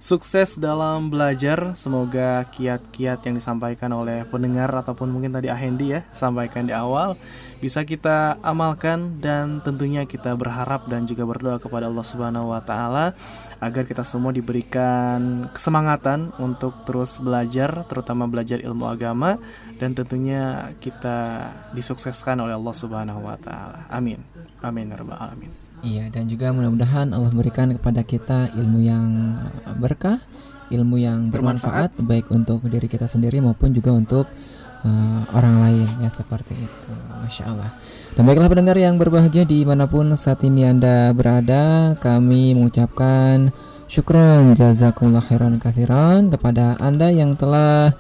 Speaker 5: Sukses dalam belajar, semoga kiat-kiat yang disampaikan oleh pendengar ataupun mungkin tadi Ahendi ya sampaikan di awal bisa kita amalkan dan tentunya kita berharap dan juga berdoa kepada Allah Subhanahu Wa Taala agar kita semua diberikan kesemangatan untuk terus belajar, terutama belajar ilmu agama dan tentunya kita disukseskan oleh Allah Subhanahu wa taala. Amin. Amin ya rabbal alamin.
Speaker 4: Iya dan juga mudah-mudahan Allah berikan kepada kita ilmu yang berkah, ilmu yang bermanfaat, baik untuk diri kita sendiri maupun juga untuk uh, orang lain ya seperti itu. Masya Allah. Dan baiklah pendengar yang berbahagia di mana pun saat ini anda berada, kami mengucapkan syukron jazakumullah khairan kathiran kepada anda yang telah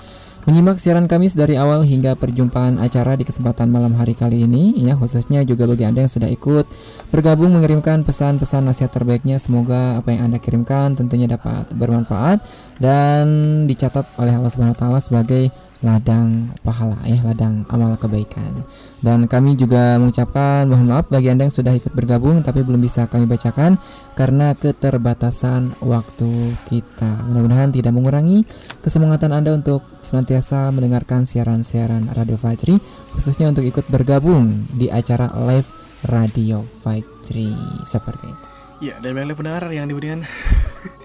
Speaker 4: Menyimak siaran Kamis dari awal hingga perjumpaan acara di kesempatan malam hari kali ini ya khususnya juga bagi Anda yang sudah ikut bergabung mengirimkan pesan-pesan nasihat terbaiknya semoga apa yang Anda kirimkan tentunya dapat bermanfaat dan dicatat oleh Allah Subhanahu sebagai ladang pahala ya ladang amal kebaikan. Dan kami juga mengucapkan mohon maaf bagi Anda yang sudah ikut bergabung tapi belum bisa kami bacakan karena keterbatasan waktu kita. Mudah-mudahan tidak mengurangi kesemangatan Anda untuk senantiasa mendengarkan siaran-siaran Radio Fajri khususnya untuk ikut bergabung di acara live Radio Fajri seperti itu.
Speaker 5: Ya, dan baiklah pendengar yang diberikan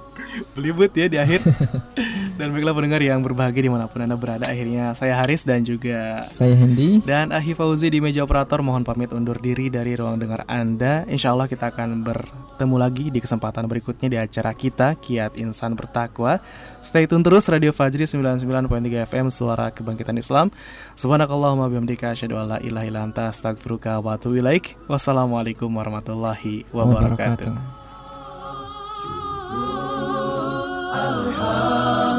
Speaker 5: belibet ya di akhir. Dan baiklah pendengar yang berbahagia di mana pun Anda berada Akhirnya saya Haris dan juga
Speaker 4: Saya Hendy.
Speaker 5: Dan Ahi Fauzi di meja operator Mohon pamit undur diri dari ruang dengar Anda Insya Allah kita akan bertemu lagi di kesempatan berikutnya Di acara kita Kiat Insan Bertakwa Stay tune terus Radio Fajri 99.3 FM Suara Kebangkitan Islam Subhanakallahumma bihamdika asyhadu an la ilaha illa anta astaghfiruka wa. Wassalamualaikum warahmatullahi wabarakatuh.
Speaker 3: Syukur